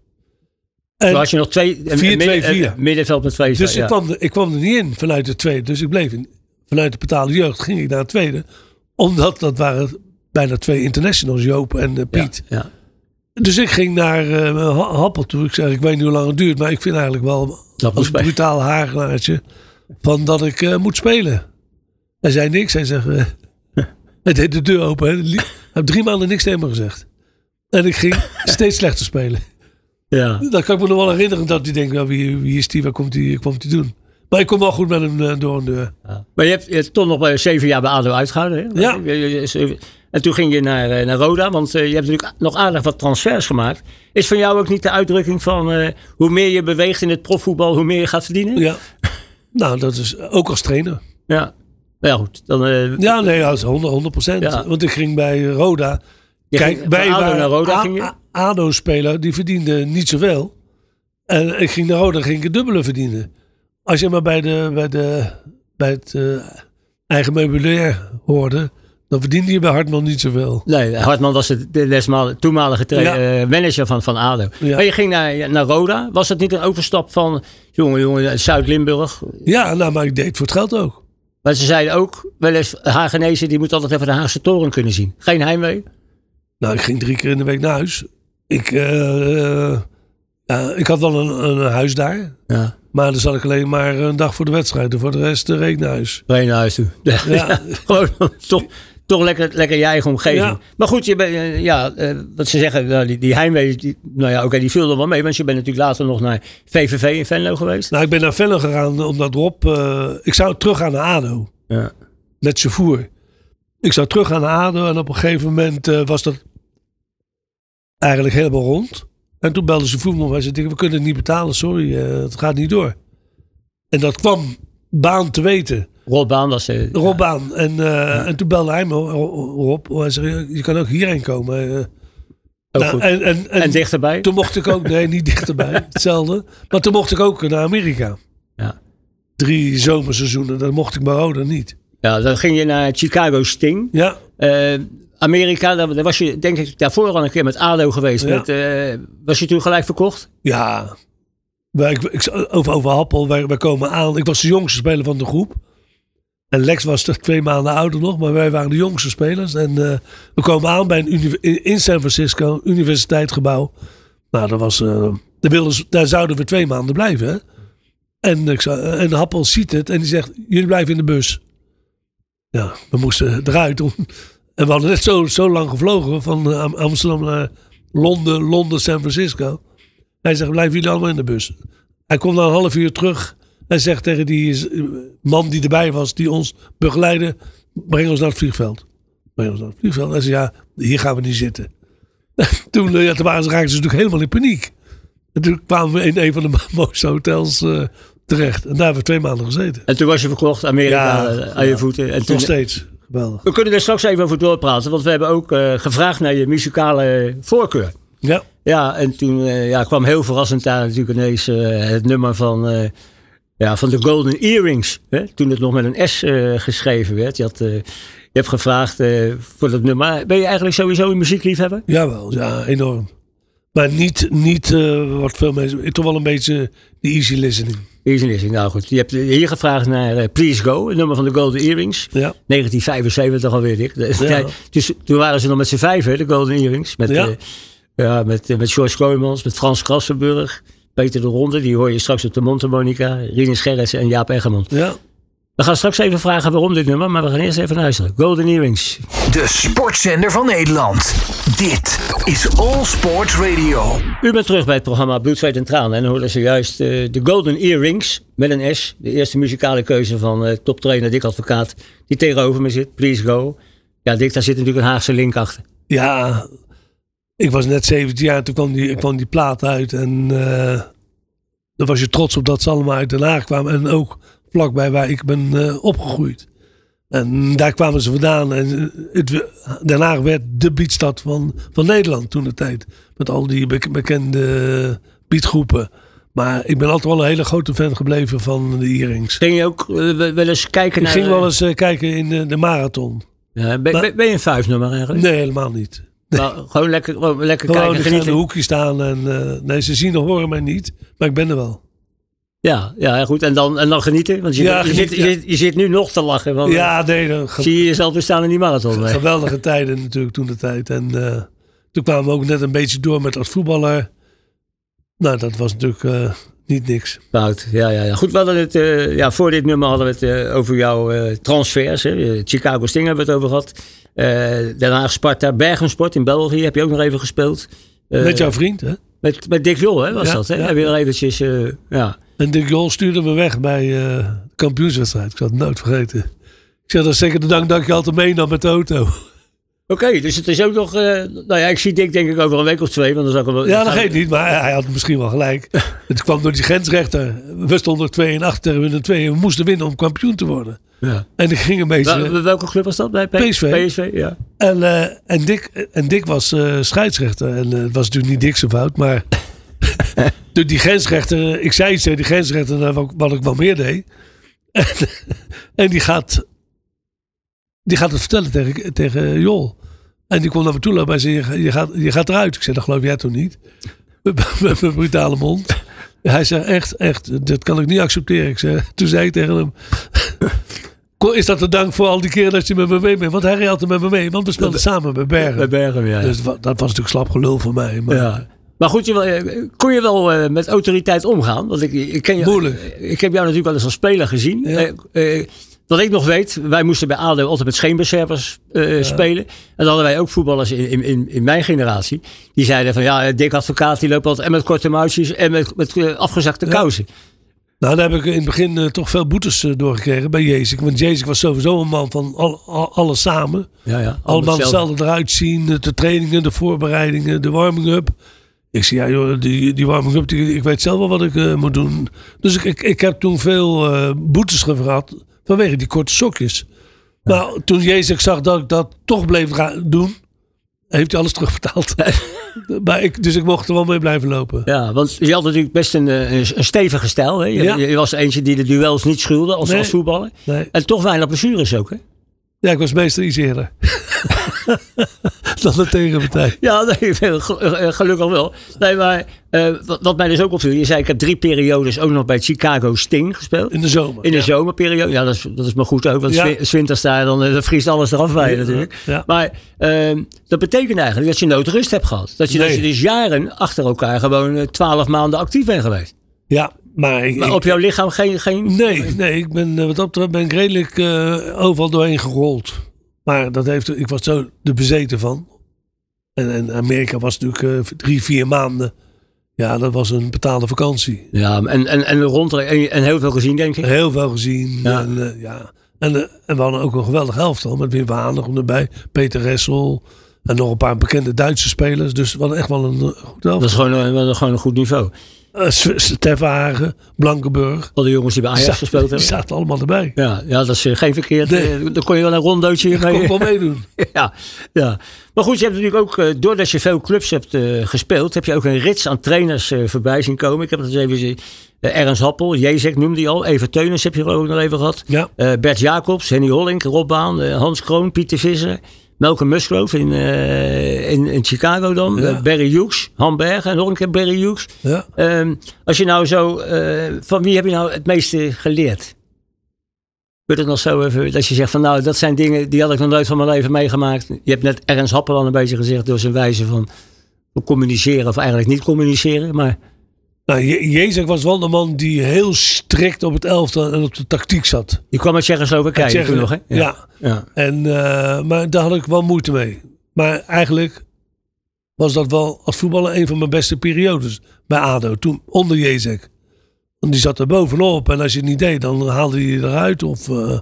En, toen had je nog twee, vier, midden- vier. middenveld met twee. dus ja. ik, kwam er, ik kwam er niet in vanuit de tweede. Dus ik bleef in, vanuit de betaalde jeugd ging ik naar het tweede. Omdat dat waren bijna twee internationals, Joop en uh, Piet. Ja, ja. Dus ik ging naar uh, Happel toe. Ik zeg, ik weet niet hoe lang het duurt, maar ik vind eigenlijk wel Dat als moest brutaal hagenaartje van dat ik uh, moet spelen. Hij zei niks. Hij zegt, uh, hij deed de deur open. Hij heeft drie maanden niks tegen me gezegd. En ik ging steeds slechter spelen. Ja. Dan kan ik me nog wel herinneren dat hij denkt, nou, wie, wie is die, wat komt die doen? Maar ik kom wel goed met hem door een deur. Ja. Maar je hebt, je hebt toch nog bij zeven jaar bij ADO uitgehouden. Hè? Ja. En toen ging je naar, naar Roda, want uh, je hebt natuurlijk nog aardig wat transfers gemaakt. Is van jou ook niet de uitdrukking van uh, hoe meer je beweegt in het profvoetbal, hoe meer je gaat verdienen? Ja. nou, dat is ook als trainer. Ja. Ja, goed. Dan, uh, ja, nee, dat is 100 procent. Ja. Want ik ging bij Roda. Je Kijk, bij ADO naar Roda A, ging je? ADO-speler, die verdiende niet zoveel. En ik ging naar Roda, ging ik het dubbele verdienen. Als je maar bij, de, bij, de, bij het uh, eigen meubilair hoorde, Dan verdiende je bij Hartman niet zoveel. Nee, Hartman was de, de toenmalige Ja. eh, manager van, van ADO. Ja. Maar je ging naar, naar Roda. Was dat niet een overstap van, jongen, jongen, Zuid-Limburg? Ja, nou, maar ik deed het voor het geld ook. Maar ze zeiden ook, wel eens, Hagenezen, die moet altijd even de Haagse toren kunnen zien. Geen heimwee? Nou, ik ging drie keer in de week naar huis. Ik, eh, eh, ik had wel een, een huis daar. Ja. Maar dan zat ik alleen maar een dag voor de wedstrijd. En voor de rest reed naar huis. Je naar huis toe? Ja. Ja. Gewoon toch, toch lekker, lekker je eigen omgeving. Ja. Maar goed, je bent, eh, ja, eh, wat ze zeggen, nou, die, die heimwee, die, nou ja, oké, die viel er wel mee. Want je bent natuurlijk later nog naar VVV in Venlo geweest. Nou, ik ben naar Venlo gegaan omdat Rob... eh, ik zou terug gaan naar ADO. Ja. Met Chauffeur. Ik zou terug gaan naar ADO. En op een gegeven moment was dat eigenlijk helemaal rond. En toen belde ze voetbal. Wij zeiden, we kunnen het niet betalen. Sorry, het gaat niet door. En dat kwam Baan te weten. Rob Baan was... eh, Rob aan. En, eh, en toen belde hij me. Hij zei, je kan ook hierheen komen. Eh, nou, en, en, en, En dichterbij? toen mocht ik ook, nee, niet dichterbij, hetzelfde. Maar toen mocht ik ook naar Amerika. Ja. Drie zomerseizoenen, dat mocht ik bij Roda niet. Ja, dan ging je naar Chicago Sting. Ja, Eh, Amerika, daar, daar was je denk ik daarvoor al een keer met ADO geweest. Ja. Met, was je toen gelijk verkocht? ja. Ik, over, over Happel, wij, wij komen aan. Ik was de jongste speler van de groep. En Lex was er twee maanden ouder nog, maar wij waren de jongste spelers. En eh, we komen aan bij een in San Francisco, universiteitsgebouw. Nou, dat was, eh, daar, wilden daar zouden we twee maanden blijven. Hè? En, ik en Happel ziet het en die zegt, jullie blijven in de bus. Ja, we moesten eruit. Om, en we hadden net zo, zo lang gevlogen van eh, Am- Amsterdam naar Londen, Londen, San Francisco. Hij zegt, blijven jullie allemaal in de bus. Hij komt na een half uur terug. Hij zegt tegen die man die erbij was, die ons begeleidde, breng ons naar het vliegveld. Breng ons naar het vliegveld. Hij zei, ja, hier gaan we niet zitten. toen, eh, ja, toen waren ze, raakten ze natuurlijk helemaal in paniek. En toen kwamen we in een van de mooiste hotels eh, terecht. En daar hebben we twee maanden gezeten. En toen was je verkocht, Amerika Ja, eh, aan je voeten. En toen, Nog steeds. Geweldig. we kunnen er straks even over doorpraten, want we hebben ook gevraagd naar je muzikale voorkeur. Ja. Ja, en toen ja, kwam heel verrassend daar natuurlijk ineens het nummer van, ja, van de Golden Earrings. Hè? Toen het nog met een S eh, geschreven werd. Je, had, eh, je hebt gevraagd eh, voor dat nummer. Ben je eigenlijk sowieso een muziekliefhebber? Jawel, ja, enorm. Maar niet, niet wat veel mensen... Toch wel een beetje de easy listening. Easy listening. Nou goed, je hebt hier gevraagd naar Please Go, het nummer van de Golden Earrings. Ja. 1975 alweer, Ja. ja, dus, toen waren ze nog met z'n vijven, de Golden Earrings. Met, Ja. ja. met, met George Kooijmans, met Frans Krassenburg, Peter de Ronde. Die hoor je straks op de Montemonica. Rinus Gerrits en Jaap Eggermond. Ja. We gaan straks even vragen waarom dit nummer, maar we gaan eerst even luisteren. Golden Earrings. De sportzender van Nederland. Dit is All Sports Radio. U bent terug bij het programma Bloed, Zweet en Tranen. En dan hoorden ze juist eh, de Golden Earrings met een S. De eerste muzikale keuze van eh, toptrainer Dick Advocaat. Die tegenover me zit. Please go. Ja, Dick, daar zit natuurlijk een Haagse link achter. Ja, ik was net 17 jaar en toen kwam die, kwam die plaat uit. En eh dan was je trots op dat ze allemaal uit Den Haag kwamen. En ook vlakbij waar ik ben eh, opgegroeid. En daar kwamen ze vandaan. En het, Den Haag werd de beatstad van, van Nederland toen de tijd. Met al die bek- bekende beatgroepen. Maar ik ben altijd wel een hele grote fan gebleven van de Earrings. Ging je ook eh, wel eens kijken Ik naar... ging wel eens eh, kijken in de, de marathon. Ja, ben, Maar- ben- ben je een vuistnummer eigenlijk? Nee, helemaal niet. Maar gewoon lekker, gewoon lekker Gewoon kijken, ga in een hoekje staan en eh, nee, ze zien of horen mij niet, maar ik ben er wel. Ja, ja, goed. En dan, en dan genieten. Want je, Ja, je, zit, je, ja. zit, je zit nu nog te lachen. Want, eh, Ja, nee, dan Zie je jezelf weer staan in die marathon. geweldige tijden natuurlijk toen de tijd. En eh, toen kwamen we ook net een beetje door met als voetballer. Nou, dat was natuurlijk eh, niet niks. Fout. Ja, ja, ja. Goed, we hadden het, eh, ja, voor dit nummer hadden we het eh, over jouw eh, transfers. Hè. Eh, Chicago Sting hebben we het over gehad. Eh daarna Sparta, Bergensport in België heb je ook nog even gespeeld. Eh, Met jouw vriend, hè? Met, met Dick Jol, hè, was Ja, dat. Hè? ja. Heb je er eventjes, eh, ja. En Dick Jol stuurde me weg bij de kampioenswedstrijd. Ik zal het nooit vergeten. Ik zeg, dat is zeker de dank dat je altijd meenam met de auto. Oké, dus het is ook nog... eh, nou ja, ik zie Dick denk ik over een week of twee. Want dan zal ik wel, Ja, dat geeft niet, maar hij had misschien wel gelijk. Het kwam door die grensrechter. We stonden 2 en 8 tegen winnen 2 en we moesten winnen om kampioen te worden. Ja. En ik ging een beetje... Wel- welke club was dat bij PSV. PSV, ja. En, eh, en, Dick, en Dick was eh, scheidsrechter. En het was natuurlijk niet Dick zijn fout, maar... door die grensrechter... Ik zei iets tegen die grensrechter nou, wat, wat ik wel meer deed. En, en die gaat die gaat het vertellen tegen, tegen Jol. En die komt naar me toe lopen en zei, je, gaat, je gaat eruit. Ik zei, dat geloof jij toch niet? Met mijn brutale mond. Hij zei, echt, echt, dat kan ik niet accepteren. Ik zei, toen zei ik tegen hem, is dat de dank voor al die keren dat je met me mee bent? Want hij altijd met me mee, want we speelden samen bij Bergen. Bij Bergen, ja. Dus dat was natuurlijk slap gelul voor mij. Maar, ja. Maar goed, je, kon je wel uh, met autoriteit omgaan? Want ik, ik ken je, Moeilijk. Ik heb jou natuurlijk wel eens als speler gezien. Ja. Wat ik nog weet, wij moesten bij ADO altijd met scheenbeservers ja. spelen. En dan hadden wij ook voetballers in, in, in mijn generatie. Die zeiden van ja, Dick Advocaat die loopt altijd en met korte mouwtjes en met, met afgezakte ja. kousen. Nou, daar heb ik in het begin uh, toch veel boetes doorgekregen bij Jezus. Want Jezus was sowieso een man van al, al, alles samen. Ja, ja, Allemaal hetzelfde eruit zien. De, trainingen, de voorbereidingen, de warming-up. Ik zei, ja joh, die, die warming-up, ik weet zelf wel wat ik moet doen. Dus ik, ik, ik heb toen veel boetes gehad vanwege die korte sokjes. Ja. Nou, toen Jezus zag dat ik dat toch bleef doen, heeft hij alles terugbetaald. maar ik, dus ik mocht er wel mee blijven lopen. Ja, want je had natuurlijk best een, een, een stevige stijl. Hè? Je, Ja. je was eentje die de duels niet schulde als, Nee. als voetballer. Nee. En toch weinig blessures ook, hè? Ja, ik was meestal iets eerder. dan de tegenpartij. Ja, nee, gel- eh, gelukkig wel. Nee, maar eh, wat, mij dus ook opviel. Je zei, ik heb drie periodes ook nog bij Chicago Sting gespeeld. In de zomer. In de ja. zomerperiode. Ja, dat is, dat is maar goed ook. Want Ja. ja. winters daar, dan eh, dan vriest alles eraf bij je natuurlijk. Ja. Maar ehm, dat betekent eigenlijk dat je nooit rust hebt gehad. Dat je, dat je dus jaren achter elkaar gewoon eh, twaalf maanden actief bent geweest. Ja, maar, ik, Maar op jouw lichaam geen... geen Nee, nee, ik ben, eh, wat dat betreft ben ik redelijk eh, overal doorheen gerold. Maar dat heeft, ik was zo de bezeten van. En, en Amerika was natuurlijk eh, drie, vier maanden. Ja, dat was een betaalde vakantie. Ja, en, en, en rond en, en heel veel gezien, denk ik. Heel veel gezien. Ja. En, ja. En, en we hadden ook een geweldig elftal met Wim Hanegem erbij. Peter Ressel. En nog een paar bekende Duitse spelers. Dus we hadden echt wel een goed Dat elftal. is gewoon, dat is gewoon een goed niveau. Uh, Stefhagen, Blankenburg. Al die jongens die bij Ajax Die gespeeld Die hebben. zaten allemaal erbij. Ja, ja, dat is eh, geen verkeerd. Nee. eh, Dan kon je wel een rondootje Ik kon mee. wel meedoen. Ja, ja. Maar goed, je hebt natuurlijk ook, eh, doordat je veel clubs hebt eh, gespeeld, heb je ook een rits aan trainers eh, voorbij zien komen. Ik heb het eens even. Eh, Ernst Happel, Jezek noemde hij al. Even Teunens heb je ook nog even gehad. Ja. Eh, Bert Jacobs, Henny Hollink, Rob Baan, eh, Hans Kroon, Pieter Visser. Malcolm Musgrove in, eh, in, in Chicago dan. Ja. Eh, Barry Hughes, Han Bergen en nog een keer Barry Hughes. Ja. Ehm, als je nou zo, eh, van wie heb je nou het meeste geleerd? Wordt het nog zo even, dat je zegt van nou, dat zijn dingen die had ik nog nooit van mijn leven meegemaakt. Je hebt net Ernst Happel al een beetje gezegd door zijn wijze van communiceren of eigenlijk niet communiceren. Maar Nou, Je- Jezek was wel de man die heel strikt op het elftal en op de tactiek zat. je kwam uit Tsjechoslowakije Uit Tsjechië- toen nog hè? Ja. ja. En, eh, maar daar had ik wel moeite mee. Maar eigenlijk was dat wel als voetballer een van mijn beste periodes bij ADO. Toen onder Jezek. Want die zat er bovenop. En als je het niet deed, dan haalde hij je eruit. Of, eh,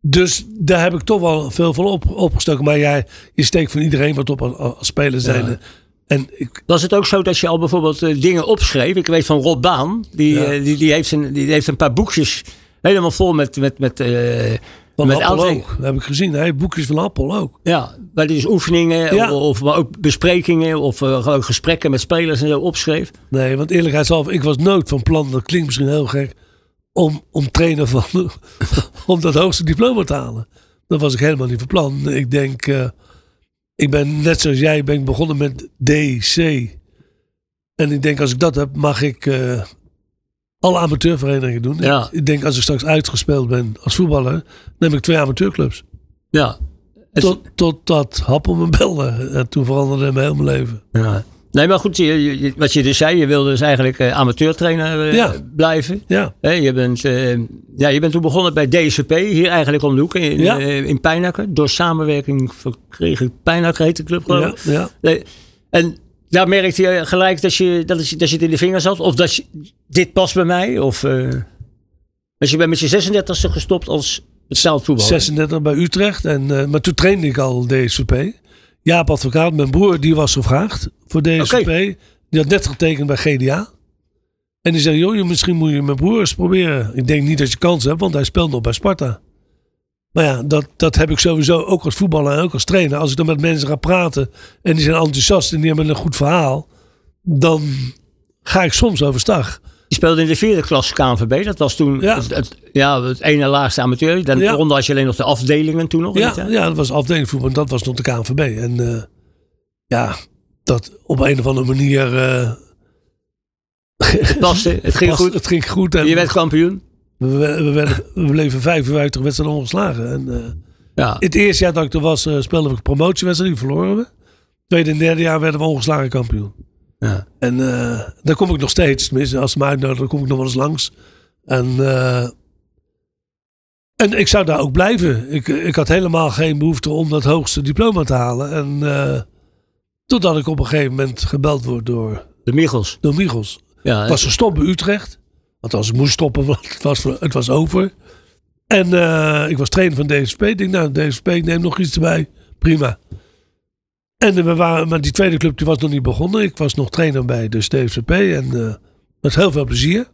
dus daar heb ik toch wel veel van op, opgestoken. Maar jij, je steekt van iedereen wat op als, als speler zijn. En ik, Was het ook zo dat je al bijvoorbeeld eh, dingen opschreef? Ik weet van Rob Baan, die, Ja. eh, die, die, heeft, zijn, die heeft een paar boekjes helemaal vol met, met, met, eh, van met Appel ook. Dat heb ik gezien. Hij heeft boekjes van Appel ook. Ja, die dus oefeningen Ja. of, of maar ook besprekingen of gewoon gesprekken met spelers en zo opschreef. Nee, want eerlijkheidshalve, ik was nooit van plan, dat klinkt misschien heel gek, om, om trainer van, om dat hoogste diploma te halen. Dat was ik helemaal niet van plan. Ik denk, ik ben net zoals jij, ben ik begonnen met D, C. En ik denk, als ik dat heb, mag ik eh, alle amateurverenigingen doen. Ja. Ik, denk, als ik straks uitgespeeld ben als voetballer, dan heb ik twee amateurclubs. Ja. Tot, totdat Happel me belde. En toen veranderde mijn mijn leven. ja. Nee, maar goed, je, je- je- wat je dus zei, je wilde dus eigenlijk eh, amateurtrainer eh, Ja. blijven. Ja, je, bent, eh, ja, je bent toen begonnen bij DSVP, hier eigenlijk om de hoek in, Ja. in Pijnakker. Door samenwerking verkreeg ik Pijnakker heet de club geloof ja, ik. ja. Nee, En daar merkte je gelijk dat je, dat, het- dat je het in de vingers had? Of dat je, dit past bij mij? Of, dus je bent met je 36e gestopt als betaald voetballer? 36 bij Utrecht. En, maar toen trainde ik al DSVP. Jaap Advocaat, mijn broer, die was gevraagd voor DSVP. Die had net getekend bij GDA. En die zei, joh, je- misschien moet je mijn broer eens proberen. Ik denk niet dat je kans hebt, want hij speelt nog bij Sparta. Maar ja, dat, dat heb ik sowieso ook als voetballer en ook als trainer. Als ik dan met mensen ga praten en die zijn enthousiast en die hebben een goed verhaal. Dan ga ik soms overstag. Speelde in de vierde klas KNVB. Dat was toen Ja. het, het- ja, het ene laagste amateur. Dan Ja. ronde had je alleen nog de afdelingen toen nog. Ja, niet, ja, dat was afdeling voetbal. Dat was nog de KNVB. En eh, ja, dat op een of andere manier... eh, Het paste, het ging goed. Het ging goed. En Je werd kampioen. we, we, werden, we bleven 55 wedstrijden ongeslagen. En eh, Ja. het eerste jaar dat ik er was, speelden we een promotiewedstrijd. Die verloren we. Tweede en derde jaar werden we ongeslagen kampioen. Ja. En eh, daar kom ik nog steeds. Tenminste, als ze uitnodigen, dan kom ik nog wel eens langs. En, eh, en ik zou daar ook blijven. Ik, ik had helemaal geen behoefte om dat hoogste diploma te halen. En eh, totdat ik op een gegeven moment gebeld word door, De Michels. door Michels. Ja, Ik was gestopt bij Utrecht. Althans, ik moest stoppen, want het was, het was over. En eh, ik was trainer van DSP. Ik denk, nou, DSP, neem nog iets erbij. Prima. En eh, we waren, maar die tweede club die was nog niet begonnen. Ik was nog trainer bij dus DSP. En eh, met heel veel plezier.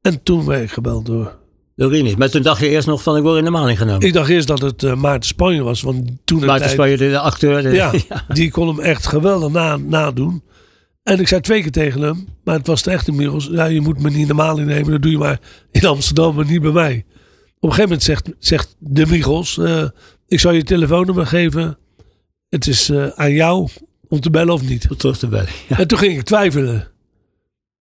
En toen werd ik gebeld door... door Rinus. Maar toen dacht je eerst nog van ik word in de maling genomen. Ik dacht eerst dat het eh, Maarten Spanje was. Want toen Maarten Spanje, de, de acteur. de- Ja, die kon hem echt geweldig na, nadoen. En ik zei twee keer tegen hem, maar het was de echte Miros. Ja, je moet me niet normaal innemen, dat doe je maar in Amsterdam, maar niet bij mij. Op een gegeven moment zegt, zegt de eh, ik zal je telefoonnummer geven. Het is eh, aan jou om te bellen of niet. Om terug te bellen. Ja. En toen ging ik twijfelen.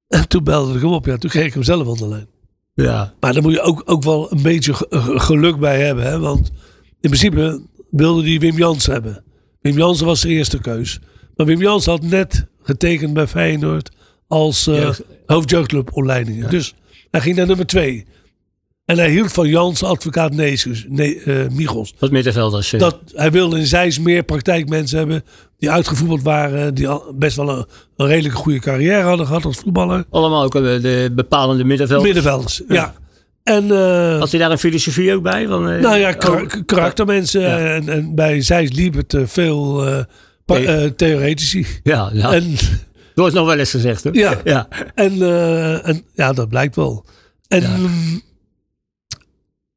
En toen belde ik hem op. Ja, toen kreeg ik hem zelf aan de lijn. ja. Maar daar moet je ook, ook wel een beetje ge- geluk bij hebben. Hè? Want in principe wilde die Wim Jans hebben. Wim Jansen was de eerste keus. Maar Wim Jans had net getekend bij Feyenoord als eh Jeugd- hoofdjeugdclubopleidingen. Dus hij ging naar nummer twee. En hij hield van Jans advocaat Neesus, nee, eh, Michels. Wat middenvelders. Dat, hij wilde in Zeist meer praktijkmensen hebben die uitgevoerd waren. Die al best wel een, een redelijke goede carrière hadden gehad als voetballer. Allemaal ook eh, de bepalende middenvelders. Middenvelders, ja. En, eh, Had hij daar een filosofie ook bij? Van, Nou ja, oh, kar- karaktermensen. Ja. En, en bij Zeist liep het veel theoretici. Ja, ja. En, wordt nog wel eens gezegd. Hoor. Ja. ja. en, en ja, dat blijkt wel. En mm,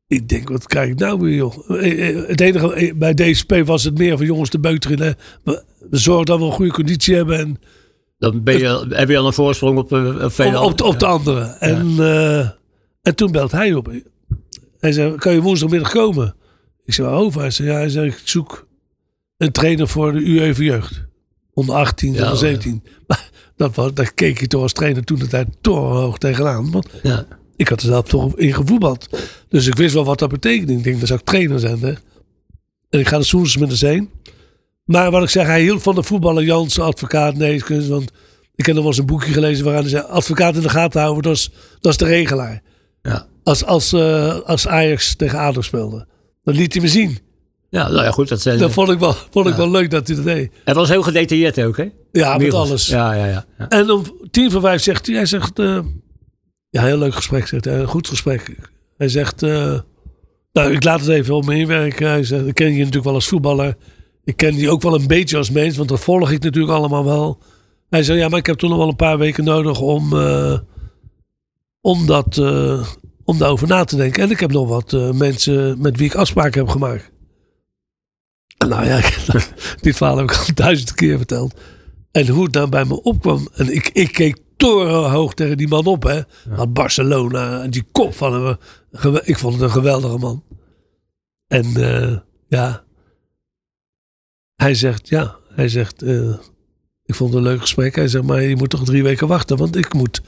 ik denk, wat krijg ik nou weer, joh? Eh, eh, Het enige, eh, bij DSP was het meer van jongens te beuteren. Hè. We, zorgen dat we een goede conditie hebben. En Dan ben je, heb je al een voorsprong op, op op, op, de- anderen. En, en toen belt hij op. Hij zei, kan je woensdagmiddag komen? Ik zei, waarover? Hij zei, ja, hij zei, ik zoek een trainer voor de UEFA jeugd. Onder 18, Ja, onder 17. Maar dat was, daar keek je toch als trainer toen de tijd torenhoog tegenaan. Want Ja. Ik had er zelf toch in gevoetbald. Dus ik wist wel wat dat betekende. Ik denk, dan zou ik trainer zijn. Hè? En ik ga er soms met heen. Maar wat ik zeg, hij hield van de voetballer Jansen, advocaat, neeskunst. Want ik heb nog wel eens een boekje gelezen waarin hij zei... advocaat in de gaten houden, dat is, dat is de regelaar. Ja. Als, als, eh, als Ajax tegen ADO speelde. Dan liet hij me zien. ja, nou ja, goed. Dat, zijn, Dat vond ik wel, vond ik wel leuk dat hij dat deed. Hij was heel gedetailleerd ook, hè? Ja, met alles. Ja, ja, ja. ja. En om tien voor vijf zegt hij, hij zegt, eh, ja, heel leuk gesprek, zegt hij, goed gesprek. Hij zegt, eh, nou, ik laat het even op me inwerken. Hij zegt, ik ken je natuurlijk wel als voetballer. Ik ken die ook wel een beetje als mens, want dat volg ik natuurlijk allemaal wel. Hij zei, ja, maar ik heb toen nog wel een paar weken nodig om, eh, om, dat, eh, om daarover na te denken. En ik heb nog wat mensen met wie ik afspraken heb gemaakt. Nou ja, dit verhaal heb ik al duizend keer verteld. En hoe het nou bij me opkwam. En ik, ik keek torenhoog tegen die man op. Hè. Had Barcelona. En die kop van hem. gewe- Ik vond het een geweldige man. En eh, ja. Hij zegt, ja. Hij zegt, eh, ik vond het een leuk gesprek. Hij zegt, maar je moet toch drie weken wachten. Want ik moet,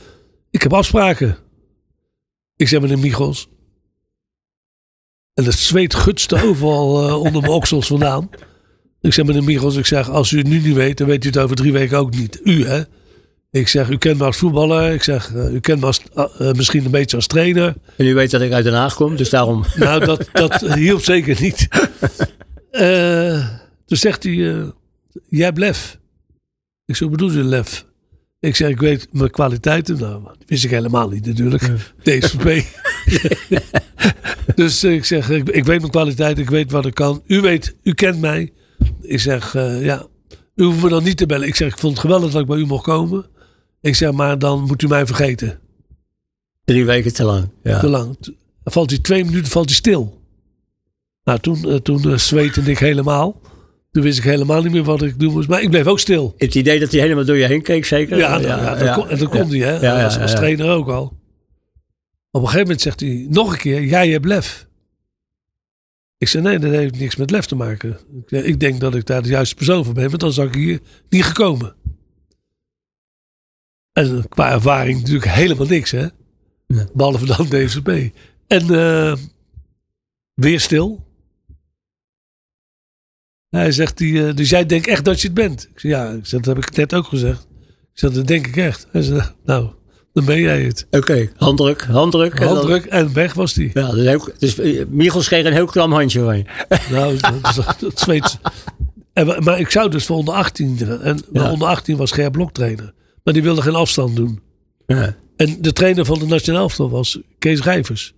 ik heb afspraken. Ik zeg, meneer Michels. En het zweet gutste overal eh, onder mijn oksels vandaan. Ik zeg, meneer Michels, ik zeg, als u het nu niet weet, dan weet u het over drie weken ook niet. U, hè? Ik zeg, u kent me als voetballer. Ik zeg, eh, u kent me als, eh, eh, misschien een beetje als trainer. En u weet dat ik uit Den Haag kom, dus daarom... Nou, dat, dat hielp zeker niet. Toen zegt hij, jij hebt lef. Ik zeg, bedoel je lef? Ik zeg, ik weet mijn kwaliteiten. Nou, dat wist ik helemaal niet natuurlijk. DSVP. dus ik zeg, ik, ik weet mijn kwaliteiten. Ik weet wat ik kan. U weet, u kent mij. Ik zeg, ja, u hoeft me dan niet te bellen. Ik zeg, ik vond het geweldig dat ik bij u mocht komen. Ik zeg, maar dan moet u mij vergeten. Drie weken te lang. Ja. Te lang. Toen valt hij twee minuten valt hij stil. Nou, toen, eh, toen eh, zweette ik helemaal. Toen wist ik helemaal niet meer wat ik doen moest. Maar ik bleef ook stil. Het idee dat hij helemaal door je heen keek, zeker? Ja, nou, ja, dat, kon, en dat kon hij, hè? Als, als trainer ook al. Op een gegeven moment zegt hij nog een keer: Jij hebt lef. Ik zei: Nee, dat heeft niks met lef te maken. Ik denk dat ik daar de juiste persoon voor ben, want dan zou ik hier niet gekomen. En qua ervaring natuurlijk helemaal niks, hè? Nee. Behalve dan DSP. En eh, weer stil. Hij zegt, die, eh, dus jij denkt echt dat je het bent? Ik zeg, ja, ik zeg, dat heb ik net ook gezegd. Ik zeg, dat denk ik echt. Hij zegt, nou, dan ben jij het. Oké, handdruk, handdruk. en dan- Handdruk en weg was die. Ja, dus, heel, dus Michels kreeg een heel klam handje van je. Nou, dat, dat, Zweeds. En, maar ik zou dus voor onder 18. En Ja. onder 18 was Ger Blok trainer. Maar die wilde geen afstand doen. Ja. En de trainer van de nationale elftal was Kees Rijvers.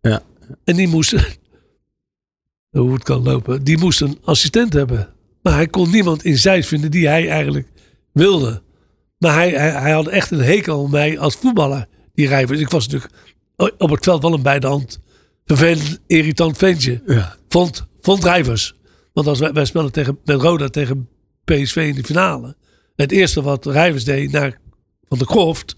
Ja. En die moest, hoe het kan lopen, die moest een assistent hebben. Maar hij kon niemand in Zeist vinden die hij eigenlijk wilde. Maar hij, hij, hij had echt een hekel aan mij als voetballer, die Rijvers. Ik was natuurlijk op het veld wel een bij de hand vervelend, irritant ventje. Ja. Vond, vond Rijvers. Want als wij, wij spelen tegen, met Roda tegen PSV in de finale. Het eerste wat Rijvers deed naar Van de Kroft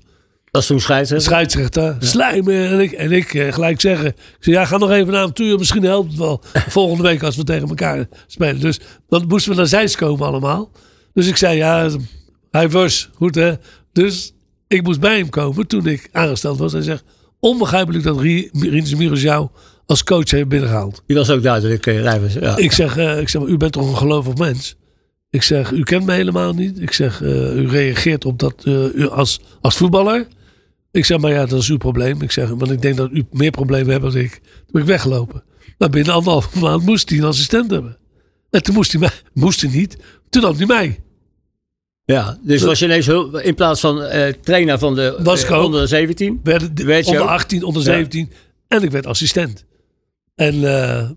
Dat is toen scheidsrechter. scheidsrechter, slijmen. En ik, en ik eh, gelijk zeggen. Ik zeg, ja, ga nog even naar hem toe. Misschien helpt het wel. Volgende week als we tegen elkaar spelen. Dus dan moesten we naar Zeist komen allemaal. Dus ik zei, ja, hij was goed hè. Dus ik moest bij hem komen toen ik aangesteld was. Hij zegt, onbegrijpelijk dat Rinus Miros jou als coach heeft binnengehaald. Die was ook duidelijk, uh, Rijvers. Ja. Ik zeg, eh, ik zeg, maar u bent toch een gelovig mens? Ik zeg, u kent me helemaal niet. Ik zeg, eh, u reageert op dat eh, u als, als voetballer. Ik zeg, maar ja, dat is uw probleem. Ik zeg, want ik denk dat u meer problemen hebt dan ik. Toen ben ik weggelopen. Maar binnen anderhalve maand moest hij een assistent hebben. En toen moest hij mij, moest hij niet. Toen nam hij mij. ja, dus was je ineens in plaats van eh, trainer van de Was ik ook. onder de 17. Werd, je onder ook? 18, onder Ja. 17. En ik werd assistent. En,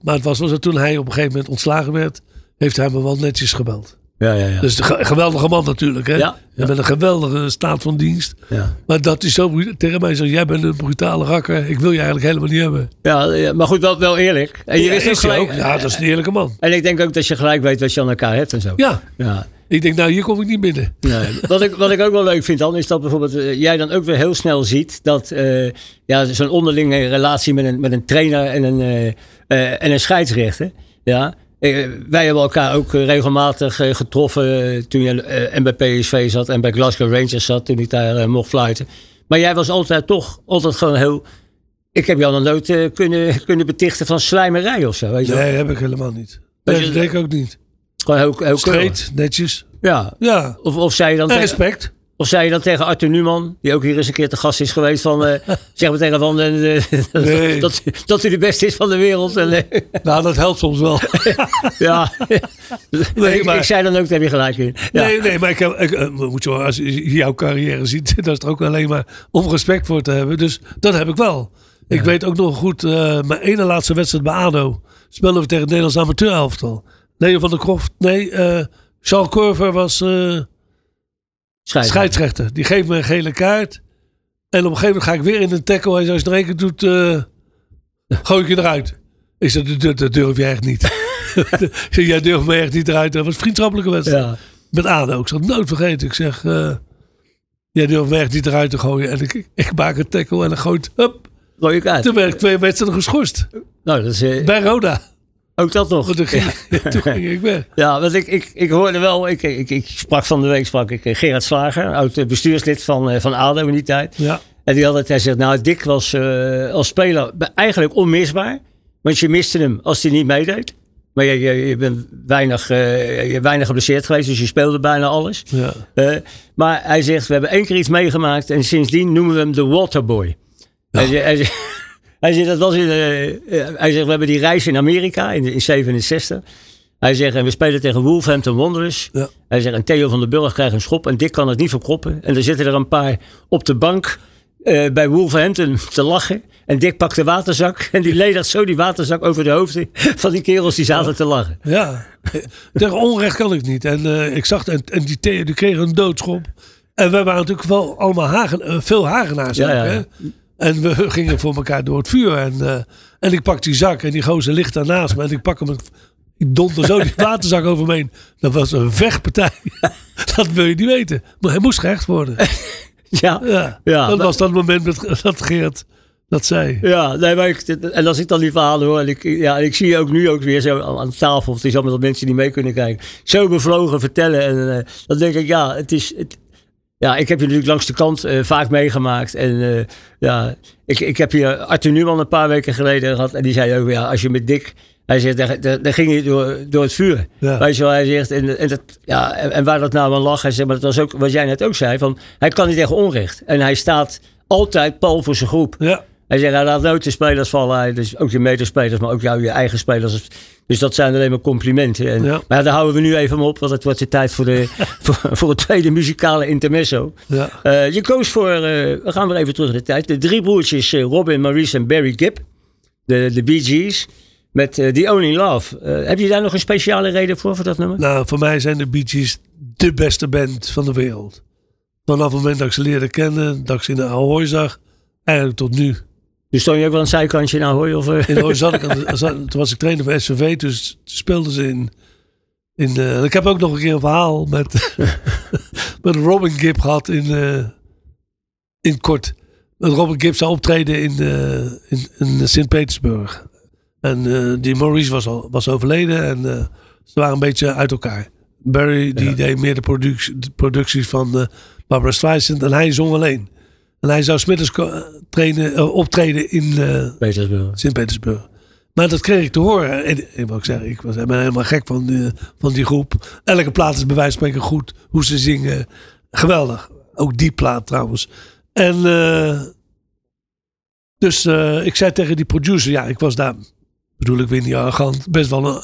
maar het was zo, toen hij op een gegeven moment ontslagen werd, heeft hij me wel netjes gebeld. Ja, ja, ja. Dus een ge- geweldige man natuurlijk. Hè? Ja, Je bent een geweldige staat van dienst. ja. Maar dat is zo tegen mij zo. Jij bent een brutale rakker. Ik wil je eigenlijk helemaal niet hebben. Ja, ja, maar goed, wel, wel eerlijk. En je Ja, wist ook is hij gelijk. ook. Ja, dat is een eerlijke man. En ik denk ook dat je gelijk weet wat je aan elkaar hebt en zo. Ja, Ja. ik denk nou hier kom ik niet binnen. Nee. Wat, ik, wat ik ook wel leuk vind dan, is dat bijvoorbeeld eh, jij dan ook weer heel snel ziet dat eh, ja, zo'n onderlinge relatie met een, met een trainer en een, eh, en een scheidsrechter. Ja, wij hebben elkaar ook eh, regelmatig eh, getroffen eh, toen je eh, en bij PSV zat en bij Glasgow Rangers zat toen ik daar eh, mocht fluiten. Maar jij was altijd toch altijd gewoon heel. Ik heb jou nog nooit eh, kunnen, kunnen betichten van slijmerij of zo. Weet je wel? Nee, heb ik helemaal niet. Dat Nee, je- dat denk ik ook niet. Gewoon heel, heel Streed, netjes. Ja. Ja, Of, of zei je dan en respect. Of zei je dan tegen Arthur Newman, die ook hier eens een keer te gast is geweest, van eh, zeg maar tegen van eh, dat, Nee. dat, dat hij de beste is van de wereld. En, eh, Nou, dat helpt soms wel. ja. Nee, ik, maar- ik zei dan ook, daar heb je gelijk in. Ja. Nee, nee, maar ik heb, ik, moet je, als je jouw carrière ziet, dat is er ook alleen maar om respect voor te hebben. Dus dat heb ik wel. Ik weet ook nog goed, mijn ene laatste wedstrijd bij ADO speelden we tegen het Nederlands amateurelftal. Leo van der Kroft, nee, Charles Corver was Scheidsrechter. scheidsrechter. Die geeft me een gele kaart. En op een gegeven moment ga ik weer in een tackle. Zei, als je nog één keer doet, eh, gooi ik je eruit. Ik zei, dat, dat, durf je echt niet. Ik zei, jij durft me echt niet eruit. Dat was een vriendschappelijke wedstrijd. Ja. Met ADO. Ik zal het nooit vergeten. Ik zeg, eh jij durft me echt niet eruit te gooien. En ik, ik maak een tackle en dan gooit, hup. Gooi ik uit. Toen werd ik twee wedstrijden geschorst. Nou, dat is eh, Bij Roda. Ook dat nog. Want toen ging, toen ging ik weg. Ja, want ik, ik, ik hoorde wel, ik, ik, ik sprak van de week sprak ik eh, Gerard Slager, oud eh, bestuurslid van, eh, van ADO in die tijd. Ja. En die had het, hij zegt, nou, Dick was als speler eigenlijk onmisbaar. Want je miste hem als hij niet meedeed. Maar je, je, je bent weinig, je weinig geblesseerd geweest, dus je speelde bijna alles. Ja. Maar hij zegt, we hebben één keer iets meegemaakt en sindsdien noemen we hem de Waterboy. Zegt, hij zegt, dat was in, eh, eh, hij zegt, we hebben die reis in Amerika in, in 67. Hij zegt, en we spelen tegen Wolverhampton Wanderers. Ja. Hij zegt, en Theo van den Burg krijgt een schop en Dick kan het niet verkroppen. En er zitten er een paar op de bank eh, bij Wolverhampton te lachen. En Dick pakt de waterzak en die ledigt zo die waterzak over de hoofden van die kerels die zaten te lachen. Ja, tegen onrecht kan ik niet. En ik zag, en, en die, Theo, die kregen een doodschop. En wij waren natuurlijk wel allemaal hagen, veel Hagenaars. Ja, ja, ja. Hè? En we gingen voor elkaar door het vuur. En, eh, en ik pak die zak en die gozer ligt daarnaast me. En ik pak hem, Ik donder zo die waterzak over me heen. Dat was een vechtpartij. dat wil je niet weten. Maar hij moest gerecht worden. Ja, Ja, Ja, dat dat- was dat moment met, dat Geert dat zei. ja nee, maar ik, en als ik dan die verhalen hoor. En ik, ja, en ik zie je ook nu ook weer zo aan, tafel. Of het is allemaal dat mensen die mee kunnen kijken. Zo bevlogen vertellen. En eh, dan denk ik, ja, het is. Het, ja, ik heb je natuurlijk langs de kant eh, vaak meegemaakt. En eh, ja, ik, ik heb hier Arthur Newman een paar weken geleden gehad. En die zei ook, ja, als je met Dick... Hij zegt, daar, daar, daar ging je door, door het vuur. Ja. Weet je wel, hij zegt, en, en, dat, ja, en, en waar dat nou aan lag, hij zegt, maar dat was ook wat jij net ook zei, van, hij kan niet tegen onrecht. En hij staat altijd pal voor zijn groep. Ja, Hij zegt, hij laat nooit de spelers vallen, dus ook je medespelers, maar ook jou, je eigen spelers. Dus dat zijn alleen maar complimenten. En, Ja. Maar daar houden we nu even op, want het wordt de tijd voor, de, voor, voor het tweede muzikale intermezzo. ja. Eh, je koos voor, eh, we gaan weer even terug in de tijd, de drie broertjes eh, Robin, Maurice en Barry Gibb. De, de Bee Gees. Met The Only Love. Heb je daar nog een speciale reden voor, voor dat nummer? Nou, voor mij zijn de Bee Gees de beste band van de wereld. Vanaf het moment dat ik ze leerde kennen, dat ik ze in de Ahoy zag, eigenlijk tot nu. Dus stond je ook wel een zijkantje nou hoor? Of, eh? In Ahoy zat ik, aan de- zat- toen was ik trainer van SVV, dus speelden ze in... in ik heb ook nog een keer een verhaal met, met Robin Gibb gehad in, eh, in kort. Dat Robin Gibb zou optreden in, eh, in, in Sint-Petersburg. En die Maurice was, al, was overleden en ze waren een beetje uit elkaar. Barry die deed meer de, productie, de producties van Barbara Streisand en hij zong alleen. En hij zou smiddags trainen, eh, optreden in eh, Petersburg. Sint-Petersburg. Maar dat kreeg ik te horen. En, en wat ik zeg, ik was ben helemaal gek van die, van die groep. Elke plaat is bij wijze van spreken goed. Hoe ze zingen. Geweldig. Ook die plaat trouwens. En eh, dus eh, ik zei tegen die producer, ja, ik was daar, bedoel ik weer niet arrogant, best wel een,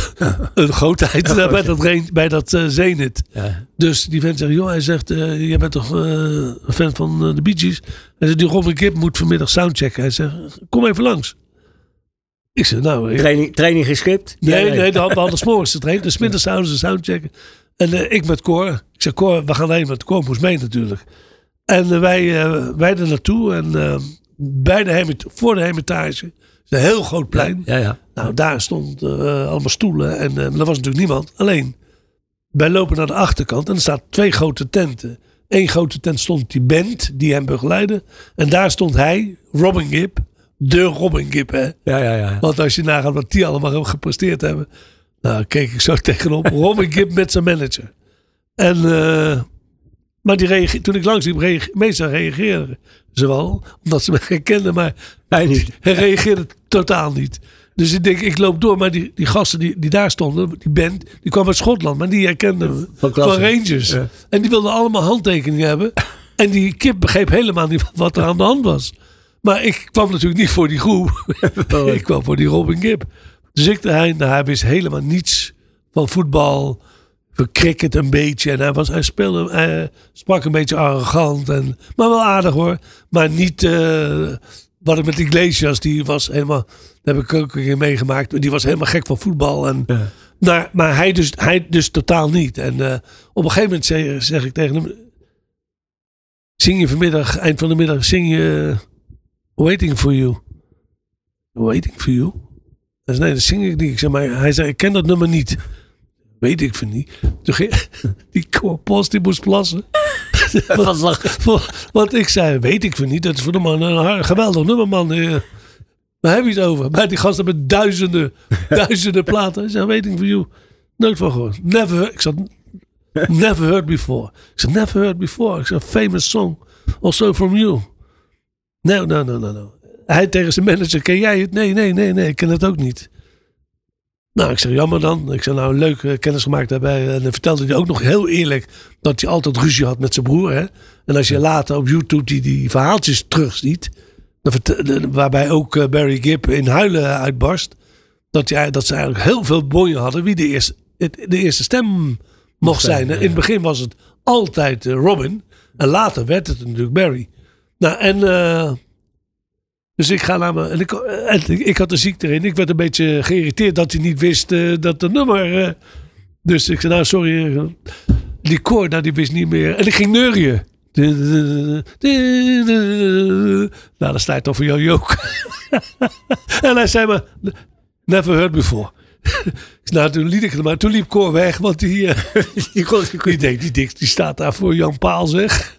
een grootheid bij dat, bij dat eh, Zenit. Ja. Dus die vent zegt, joh, hij zegt, eh jij bent toch eh, een fan van de Bee Gees? Hij zegt, die Robin Gibb moet vanmiddag soundchecken. Hij zegt, kom even langs. Ik zeg, nou... Ik, Training, training geschikt? nee, Ja, nee, de hadden we hadden 's morgens getraind. Dus middags zouden ze soundchecken. En ik met Cor. Ik zeg, Cor, we gaan heen, want Cor moest mee natuurlijk. En wij, wij er naartoe. En bij de voor de Hermitage, een heel groot plein. Ja, ja. Nou, daar stond eh, allemaal stoelen en eh, er was natuurlijk niemand. Alleen, wij lopen naar de achterkant en er staan twee grote tenten. Eén grote tent stond die band die hem begeleidde. En daar stond hij, Robin Gibb, de Robin Gibb. Hè? Ja, ja, ja. Want als je nagaat wat die allemaal gepresteerd hebben. Nou, keek ik zo tegenop. Robin Gibb met zijn manager. En, eh, maar die reage- toen ik langs liep, reage- meestal reageerden ze wel. Omdat ze me herkenden, maar hij reageerde totaal niet. Dus ik denk, ik loop door. Maar die, die gasten die, die daar stonden, die band, die kwam uit Schotland. Maar die herkenden me Van. Rangers. Ja. En die wilden allemaal handtekeningen hebben. En die kip begreep helemaal niet wat er aan de hand was. Maar ik kwam natuurlijk niet voor die groep. ik kwam voor die Robin Gibb. Dus ik. Nou, hij wist helemaal niets van voetbal. Van cricket een beetje. En hij, was, hij speelde, hij sprak een beetje arrogant. En, maar wel aardig hoor. Maar niet eh, wat ik met Iglesias. Die was helemaal, dat heb ik ook een keer meegemaakt. Die was helemaal gek van voetbal. En, Ja. maar, maar hij, dus, hij dus totaal niet. En eh, op een gegeven moment zeg, zeg ik tegen hem. Zing je vanmiddag, eind van de middag, zing je Waiting for You. Waiting for You? Zei, nee, dat zing ik niet. Ik zeg, maar hij zei, ik ken dat nummer niet. Weet ik van niet. Toen ging, die post die moest plassen. Want ik zei, weet ik van niet. Dat is voor de man een geweldig nummer, man. Eh, Waar heb je het over? Maar die gasten met duizenden, duizenden platen. Ik zei, Waiting for You. Nooit van gehoord. Never. Ik zei, never heard before. Ik zei, never heard before. Ik zei, famous song. Also from you. No, no, no, no, no. Hij tegen zijn manager, ken jij het? Nee, nee, nee, nee, ik ken het ook niet. Nou, ik zeg, jammer dan. Ik zeg, nou, leuk eh, kennis gemaakt daarbij. En dan vertelde hij ook nog heel eerlijk dat hij altijd ruzie had met zijn broer. Hè? En als je later op YouTube die, die verhaaltjes terugziet, dan de- waarbij ook eh, Barry Gibb in huilen uitbarst, dat, hij, dat ze eigenlijk heel veel bonje hadden wie de eerste, de eerste stem mocht zijn. hè. In het begin was het altijd eh, Robin. En later werd het natuurlijk Barry. Nou, en... dus ik ga naar me. En ik, ik, had de ziekte erin. Ik werd een beetje geïrriteerd dat hij niet wist eh, dat de nummer. eh, dus ik zei, nou sorry. eh, Die koor, nou, die wist niet meer. En ik ging neurien. Nou, dan sta je toch voor jou jook. en hij zei me, never heard before. nou, toen liet ik het maar. Toen liep Cor weg, want die, Die die kon- die die staat daar voor Jan Paal, zeg.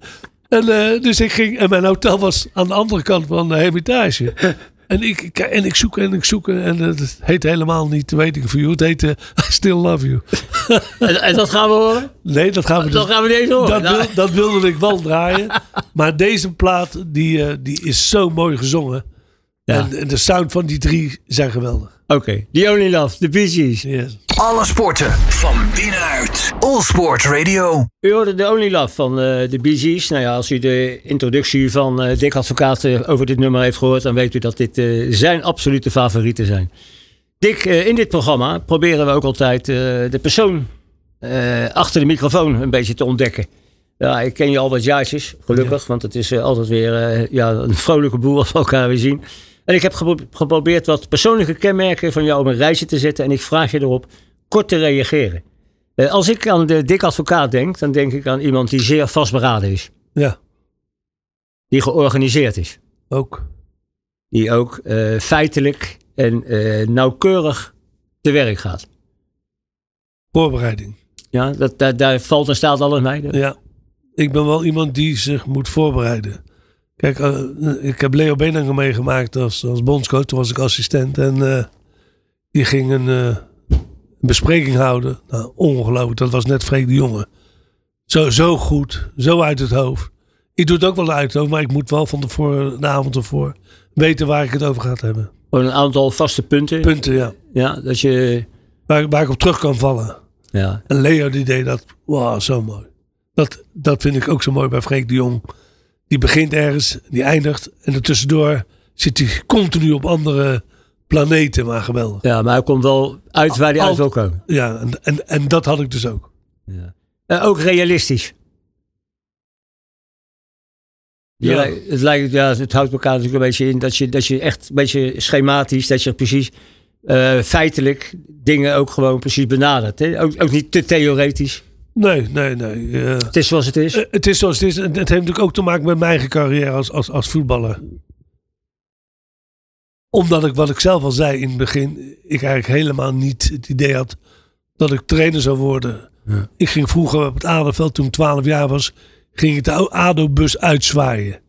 En eh, dus ik ging, en mijn hotel was aan de andere kant van de Hermitage. En ik, en ik zoek en ik zoek en het heet helemaal niet Weet ik voor you. Het heette I Still Love You. en, en dat gaan we horen? Nee, dat gaan we Dat dus gaan we niet eens horen. Dat, Nou, wil- dat wilde ik wel draaien. Maar deze plaat, die, eh, die is zo mooi gezongen. Ja. En, en de sound van die drie zijn geweldig. Oké, The Only Love, The Bee Gees. Yes. Alle sporten van binnenuit. All Sports Radio. U hoorde The Only Love van eh, de Bee Gees. Nou ja, als u de introductie van eh Dick Advocaat over dit nummer heeft gehoord... dan weet u dat dit eh, zijn absolute favorieten zijn. Dick, eh, in dit programma proberen we ook altijd eh, de persoon eh, achter de microfoon een beetje te ontdekken. Ja, ik ken je al wat jaartjes, gelukkig. Want het is eh, altijd weer eh, ja, een vrolijke boel als we elkaar weer zien. En ik heb gepro- geprobeerd wat persoonlijke kenmerken van jou op een rijtje te zetten. En ik vraag je erop kort te reageren. Eh, als ik aan de dik advocaat denk, dan denk ik aan iemand die zeer vastberaden is. Ja, Die georganiseerd is. ook. Die ook eh, feitelijk en eh, nauwkeurig te werk gaat. Voorbereiding. Ja, dat, daar, daar valt en staat alles mee. Ja, ik ben wel iemand die zich moet voorbereiden. Kijk, ik heb Leo Benanger meegemaakt als, als bondscoach. Toen was ik assistent. En die ging een eh, bespreking houden. Nou, ongelooflijk. Dat was net Freek de Jonge. Zo, zo goed. Zo uit het hoofd. Ik doe het ook wel uit het hoofd. Maar ik moet wel van tevoren, de avond ervoor, weten waar ik het over ga hebben. Gewoon een aantal vaste punten. Punten, ja. Ja, dat je... Waar, waar ik op terug kan vallen. Ja, En Leo die deed dat. Wauw, zo mooi. Dat, dat vind ik ook zo mooi bij Freek de Jong. Die begint ergens, die eindigt. En ertussendoor zit hij continu op andere planeten. Maar geweldig. ja, maar hij komt wel uit waar hij uit wil komen. Ja, en, en, en dat had ik dus ook. Eh, ook realistisch. Ja. Ja. het, lijkt, ja, het houdt elkaar natuurlijk een beetje in dat je, dat je echt een beetje schematisch, dat je precies eh, feitelijk dingen ook gewoon precies benadert. Hè? Ook, ook niet te theoretisch. Nee, nee, nee. Het is zoals het is. eh, het is zoals het is. En het heeft natuurlijk ook te maken met mijn eigen carrière als, als, als voetballer. Omdat ik, wat ik zelf al zei in het begin, ik eigenlijk helemaal niet het idee had dat ik trainer zou worden. Ja. Ik ging vroeger op het Aderveld, toen ik 12 jaar was, ging ik de ADO-bus uitzwaaien. En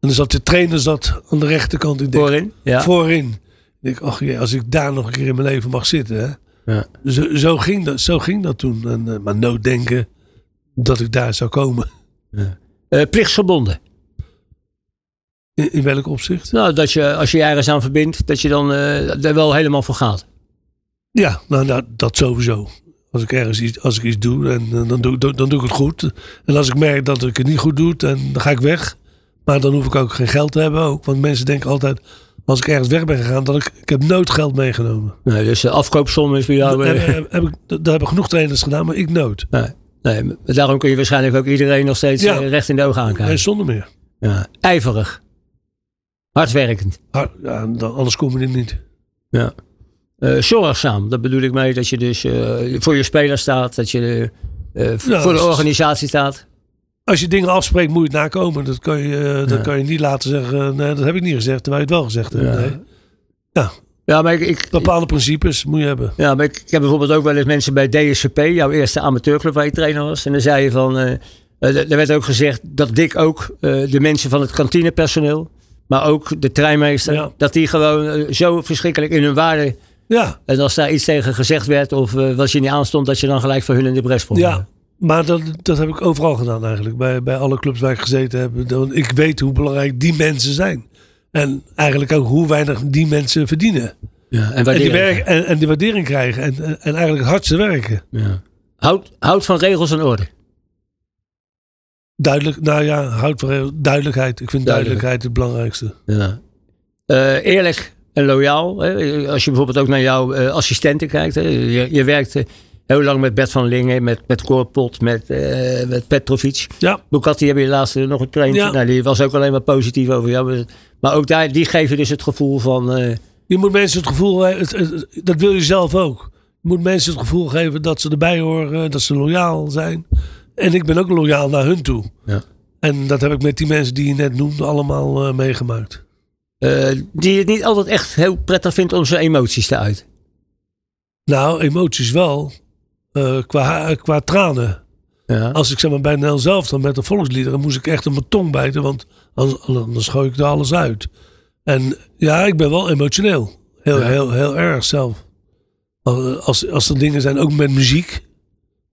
dan zat de trainer zat aan de rechterkant. Ik denk, Voorin. Ja. Voorin. Ik denk, ach jee, als ik daar nog een keer in mijn leven mag zitten. Hè? Ja. Zo, zo, ging dat, zo ging dat toen. En, eh, maar nooit denken dat ik daar zou komen. Eh, plichtsgebonden. In, in welk opzicht? Nou, dat je als je je ergens aan verbindt, dat je dan eh er wel helemaal voor gaat. Ja, nou, nou dat sowieso. Als ik ergens iets, als ik iets doe, en, eh, dan, doe, dan, dan doe ik het goed. En als ik merk dat ik het niet goed doe, dan, dan ga ik weg. Maar dan hoef ik ook geen geld te hebben. Ook, want mensen denken altijd, als ik ergens weg ben gegaan, dat ik, ik heb nooit geld meegenomen. Nee, dus de afkoopsom is bij jou... eh, heb, heb ik, dat hebben genoeg trainers gedaan, maar ik nooit. nee, nee, daarom kun je waarschijnlijk ook iedereen nog steeds Ja. eh, recht in de ogen aankijken. Nee, zonder meer. Ja. Ijverig. Hardwerkend. Ja, dan, anders kom je er niet. Ja. Eh, zorgzaam, dat bedoel ik mee dat je dus eh, voor je speler staat, dat je eh, Ja, voor de organisatie staat. Als je dingen afspreekt, moet je het nakomen. Dat kan je, dat kan je niet laten zeggen. Nee, dat heb ik niet gezegd, terwijl je het wel gezegd hebt. Ja. Nee. Ja, maar ik, ik, Bepaalde principes moet je hebben. ja, maar ik, ik heb bijvoorbeeld ook wel eens mensen bij DSCP, jouw eerste amateurclub waar je trainer was. En dan zei je van, er werd ook gezegd dat Dick ook de mensen van het kantinepersoneel, maar ook de treinmeester, Ja. dat die gewoon eh, zo verschrikkelijk in hun waarde. Ja, En als daar iets tegen gezegd werd of eh, was je niet aanstond, dat je dan gelijk voor hun in de bres sprong. ja. Maar dat, dat heb ik overal gedaan eigenlijk. Bij, bij alle clubs waar ik gezeten heb. Dan- Ik weet hoe belangrijk die mensen zijn. En eigenlijk ook hoe weinig die mensen verdienen. Ja, en En die, waardering. werk, en, en die waardering krijgen. En, en, en eigenlijk het hardste werken. Ja. Houd, houd van regels en orde. Duidelijk, nou ja, houd van duidelijkheid. Ik vind Duidelijk. duidelijkheid het belangrijkste. Ja. Eh, eerlijk en loyaal. Hè? Als je bijvoorbeeld ook naar jouw eh, assistenten kijkt. Hè? Je, je werkte heel lang met Bert van Lingen, met, met Korpot, met, eh met Petrovic. Ja, Bukati heb je laatst nog een trainer. Ja. Nou, die was ook alleen maar positief over jou. Maar ook daar, die geven dus het gevoel van... eh, Je moet mensen het gevoel het, het- dat wil je zelf ook. Je moet mensen het gevoel geven dat ze erbij horen, dat ze loyaal zijn. En ik ben ook loyaal naar hun toe. Ja. En dat heb ik met die mensen die je net noemde allemaal eh, meegemaakt. eh, die het niet altijd echt heel prettig vindt om zijn emoties te uiten. Nou, emoties wel. eh, qua, qua tranen. Ja. Als ik zeg maar bij Nel zelf dan met de volksliederen moest ik echt op mijn tong bijten, want anders, anders gooi ik er alles uit. En ja, ik ben wel emotioneel. Heel, Ja. heel, heel erg zelf. Als, als er dingen zijn, ook met muziek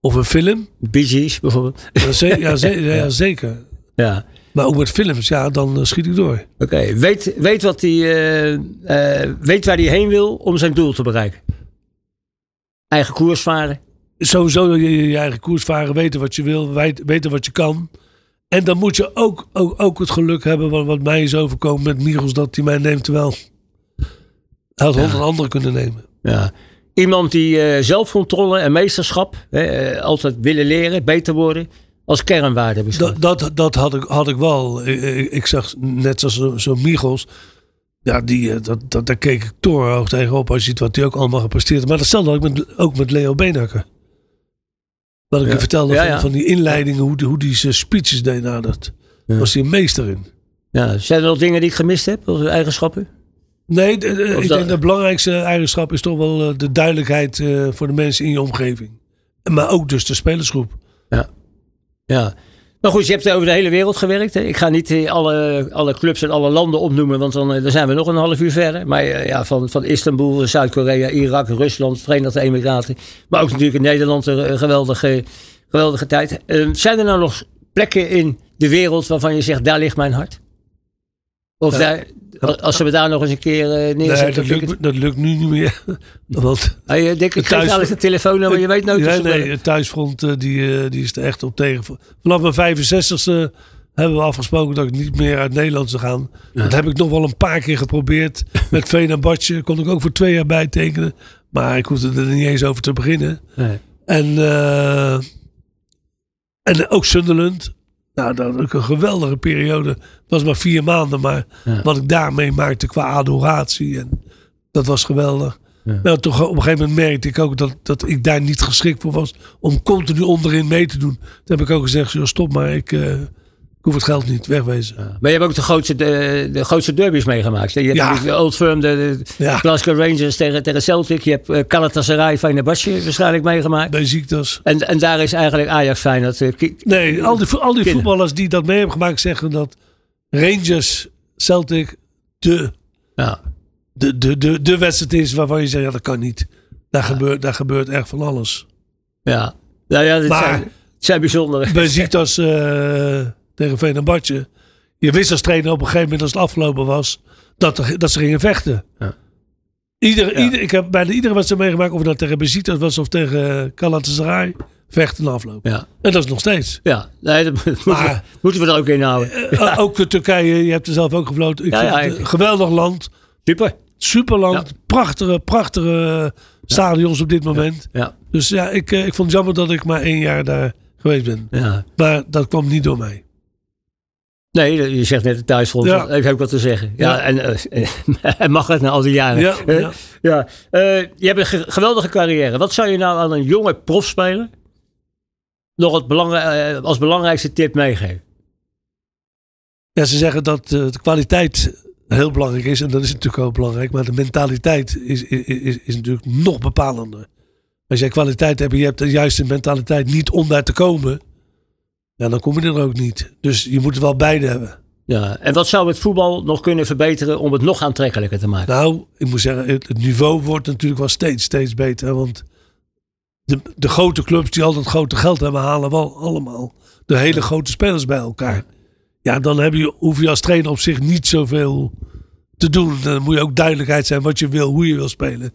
of een film. Bee Gees bijvoorbeeld. Ja, ze- ja, ze- ja, zeker. Ja. Maar ook met films, ja, dan eh, schiet ik door. Oké, weet, weet, wat die, eh, eh, weet waar hij heen wil om zijn doel te bereiken. Eigen koers varen. Sowieso je, je eigen koers varen, weten wat je wil, weten wat je kan. En dan moet je ook, ook, ook het geluk hebben, wat, wat mij is overkomen met Michels, dat hij mij neemt terwijl hij had honderd anderen kunnen nemen. Ja. Iemand die eh, zelfcontrole en meesterschap, hè, eh, altijd willen leren, beter worden, als kernwaarde beschouwt. Dat, dat, dat had, ik, had ik wel. Ik, ik, zag net zoals zo'n zo Michels. Ja, die, eh, dat, dat, daar keek ik torenhoog tegenop. Als je ziet wat hij ook allemaal gepresteerd. Maar datzelfde had ik met, ook met Leo Beenhakker. Wat ik Ja. je vertelde Ja, van, ja. van die inleidingen. Hoe, die- hoe die zijn speeches deed. Dat Ja. was hij een meester in. Ja, zijn er nog dingen die ik gemist heb, als eigenschappen? Nee, de- ik dat- denk de belangrijkste eigenschap is toch wel eh, de duidelijkheid eh, voor de mensen in je omgeving. Maar ook dus de spelersgroep. Ja. Maar goed, je hebt over de hele wereld gewerkt. Hè? Ik ga niet eh, alle, alle clubs en alle landen opnoemen, want dan, dan zijn we nog een half uur verder. Maar ja, van, van Istanbul, Zuid-Korea, Irak, Rusland, Verenigde Emiraten. Maar ook natuurlijk in Nederland een, geweldige, geweldige tijd. Eh, zijn er nou nog plekken in de wereld waarvan je zegt, daar ligt mijn hart? Of daar, als ze me daar nog eens een keer eh, Nee, neerzetten. dat, lukt, dat lukt nu niet meer. Want Ah, je denkt, ik Thuis- geef eens een telefoonnummer, je weet nooit Nee, nee, bellen. het thuisfront eh, die, eh, die is er echt op tegen. Vanaf mijn 65ste hebben we afgesproken dat ik niet meer uit Nederland zou gaan. Dat heb ik nog wel een paar keer geprobeerd. Met Vena Badje kon ik ook voor twee jaar bijtekenen. Maar ik hoefde er niet eens over te beginnen. Nee. En, en ook Sunderland. Nou, dat was ook een geweldige periode. Het was maar vier maanden, maar Ja. wat ik daarmee maakte qua adoratie. En dat was geweldig. Ja. Nou, toch op een gegeven moment merkte ik ook dat, dat ik daar niet geschikt voor was om continu onderin mee te doen. Toen heb ik ook gezegd, joh, stop maar, ik, eh, ik hoef het geld niet, wegwezen. Maar je hebt ook de grootste, de, de grootste derbies meegemaakt. hè? Je hebt Ja. de Old Firm, de, de Ja. Glasgow Rangers tegen, tegen Celtic. Je hebt uh, Galatasaray, Fenerbahce waarschijnlijk meegemaakt. Bij ziektes. En, en daar is eigenlijk Ajax Feyenoord. eh, ki- Nee, al die, al die voetballers die dat mee hebben gemaakt zeggen dat Rangers, Celtic, de, Ja. de, de, de, de wedstrijd is waarvan je zegt, ja, dat kan niet. Daar, gebeurt, daar gebeurt echt van alles. Ja. Nou ja, dit Maar- zijn, het zijn bijzondere. Bij ziektes eh tegen Venerbahce. Je wist als trainer op een gegeven moment als het afgelopen was, dat, er, dat ze gingen vechten. Ja. Ieder, Ja. ieder, ik heb bijna iedere wedstrijd meegemaakt, of het nou tegen Besiktas was of tegen Galatasaray, vechten en afloop. Ja. En dat is nog steeds. Ja, nee, dat moeten, we, moeten we er ook in houden. Eh, Ook de Turkije, je hebt er zelf ook gefloten. Ik Ja, vind ja, het ik- een geweldig land. Super. Superland. Prachtige, prachtige stadions op dit moment. Ja. Dus ja, ik, eh, ik vond het jammer dat ik maar één jaar daar geweest ben. ja. Maar dat kwam niet door mij. Nee, je zegt net het thuisfront. Ja. Heeft ook wat te zeggen. Ja, Ja. En, eh, en mag het na al die jaren. Ja, Eh, ja. ja. Eh, je hebt een ge- geweldige carrière. Wat zou je nou aan een jonge profspeler nog het belangrij- als belangrijkste tip meegeven? Ja, ze zeggen dat de kwaliteit heel belangrijk is. En dat is natuurlijk ook belangrijk. Maar de mentaliteit is, is, is, is natuurlijk nog bepalender. Als jij kwaliteit hebt en je hebt de juiste mentaliteit niet om daar te komen. Ja, dan kom je er ook niet. Dus je moet er wel beide hebben. Ja. En wat zou het voetbal nog kunnen verbeteren om het nog aantrekkelijker te maken? Nou, ik moet zeggen, het, het niveau wordt natuurlijk wel steeds, steeds beter. Want de, de grote clubs die altijd grote geld hebben, halen wel allemaal de hele grote spelers bij elkaar. Ja, dan heb je, hoef je als trainer op zich niet zoveel te doen. Dan moet je ook duidelijkheid zijn wat je wil, hoe je wil spelen.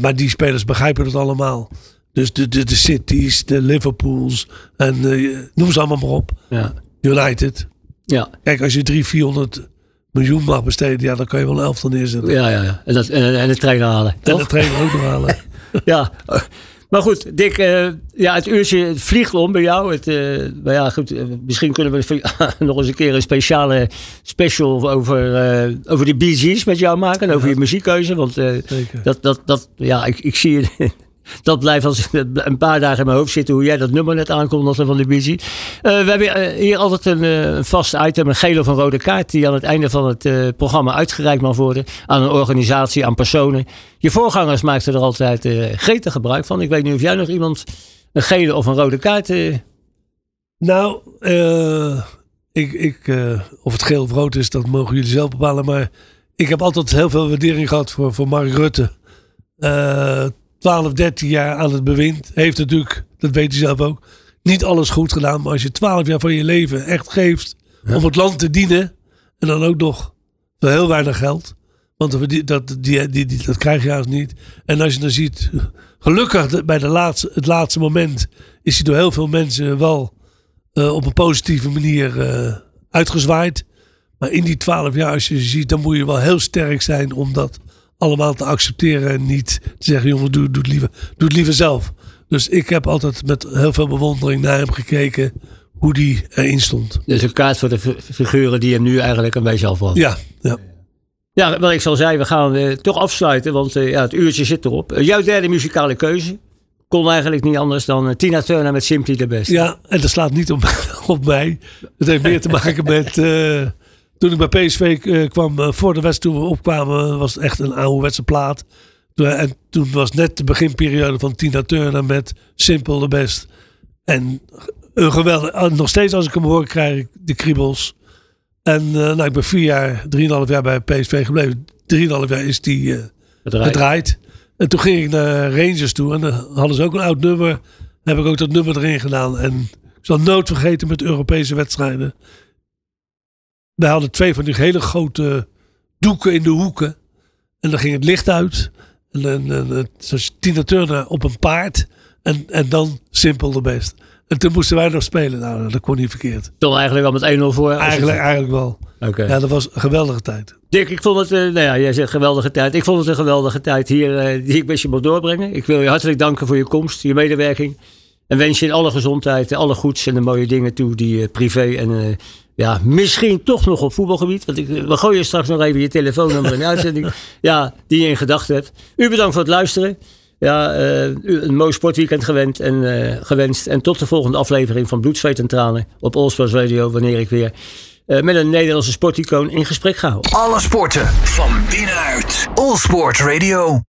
Maar die spelers begrijpen het allemaal. Dus de, de, de Cities, de Liverpools en eh, noem ze allemaal maar op. Ja. United. Ja. Kijk, als je 300, 400 miljoen mag besteden, ja, dan kan je wel een elftal neerzetten. Ja, ja, ja. En, dat, en, en de trainer halen. En de trainer ook nog halen. Ja. Maar goed, Dick, eh, ja, het uurtje vliegt om bij jou. Het, eh, maar ja, goed, misschien kunnen we nog eens een keer een speciale special over, over de Bee Gees met jou maken. En over je muziekkeuze. Want dat, dat, dat, ja, ik, ik zie je dat blijft als een paar dagen in mijn hoofd zitten hoe jij dat nummer net aankondigde van de Busy. Uh, we hebben hier altijd een, een, vast item, een gele of een rode kaart, die aan het einde van het programma uitgereikt mag worden aan een organisatie, aan personen. Je voorgangers maakten er altijd gretig gebruik van. Ik weet niet of jij nog iemand een gele of een rode kaart. Nou, ik, ik, of het geel of rood is, dat mogen jullie zelf bepalen. Maar ik heb altijd heel veel waardering gehad voor, voor Mark Rutte. Uh, 12, 13 jaar aan het bewind. Heeft natuurlijk, dat weet hij zelf ook, niet alles goed gedaan. Maar als je 12 jaar van je leven echt geeft om het land te dienen. En dan ook nog voor heel weinig geld. Want dat, dat, die, die, die, dat krijg je juist niet. En als je dan ziet, gelukkig bij de laatste, het laatste moment is hij door heel veel mensen wel uh, op een positieve manier uh, uitgezwaaid. Maar in die twaalf jaar, als je ziet, dan moet je wel heel sterk zijn om dat allemaal te accepteren. En niet te zeggen, jongen, doe, doe, het, liever, doe het liever zelf. Dus ik heb altijd met heel veel bewondering naar hem gekeken hoe die erin stond. Dus een kaart voor de figuren die hem nu eigenlijk een beetje afvallen. Ja, ja. Ja, wat ik zal zeggen, we gaan uh, toch afsluiten, want uh, ja, het uurtje zit erop. Uh, jouw derde muzikale keuze kon eigenlijk niet anders dan Tina Turner met Simply the Best. Ja, en dat slaat niet op, op mij. Het heeft meer te maken met toen ik bij PSV uh, kwam, uh, voor de wedstrijd toen we opkwamen, was het echt een ouderwetse plaat. En toen was net de beginperiode van Tina Turner met Simple the Best. En een geweldig, eh, nog steeds als ik hem hoor, krijg ik de kriebels. En nou, ik ben vier jaar, drieënhalf jaar bij PSV gebleven. Drieënhalf jaar is die uh, gedraaid. En toen ging ik naar Rangers toe en dan hadden ze ook een oud nummer. Dan heb ik ook dat nummer erin gedaan. En ik zal nooit vergeten met Europese wedstrijden. Wij hadden twee van die hele grote doeken in de hoeken. En dan ging het licht uit. En, en, en zoals Tina Turner op een paard. En, en dan simpel de best. En toen moesten wij nog spelen. Nou, dat kon niet verkeerd. Toen eigenlijk al met 1-0 voor? Eigenlijk, eigenlijk wel. Okay. Ja, dat was een geweldige tijd. Dick, ik vond het, uh, nou ja, jij zegt geweldige tijd. Ik vond het een geweldige tijd hier uh, die ik met je moet doorbrengen. Ik wil je hartelijk danken voor je komst, je medewerking. En wens je in alle gezondheid, alle goeds en de mooie dingen toe die uh, privé en ja, misschien toch nog op voetbalgebied. Want ik, we gooien straks nog even je telefoonnummer in uitzending. Ja, die je in gedachten hebt. U bedankt voor het luisteren. Ja, een mooi sportweekend gewend en, gewenst. En tot de volgende aflevering van Bloed, Zweet en Tranen op Allsports Radio. Wanneer ik weer met een Nederlandse sporticoon in gesprek ga. Alle sporten van binnenuit. Allsport Radio.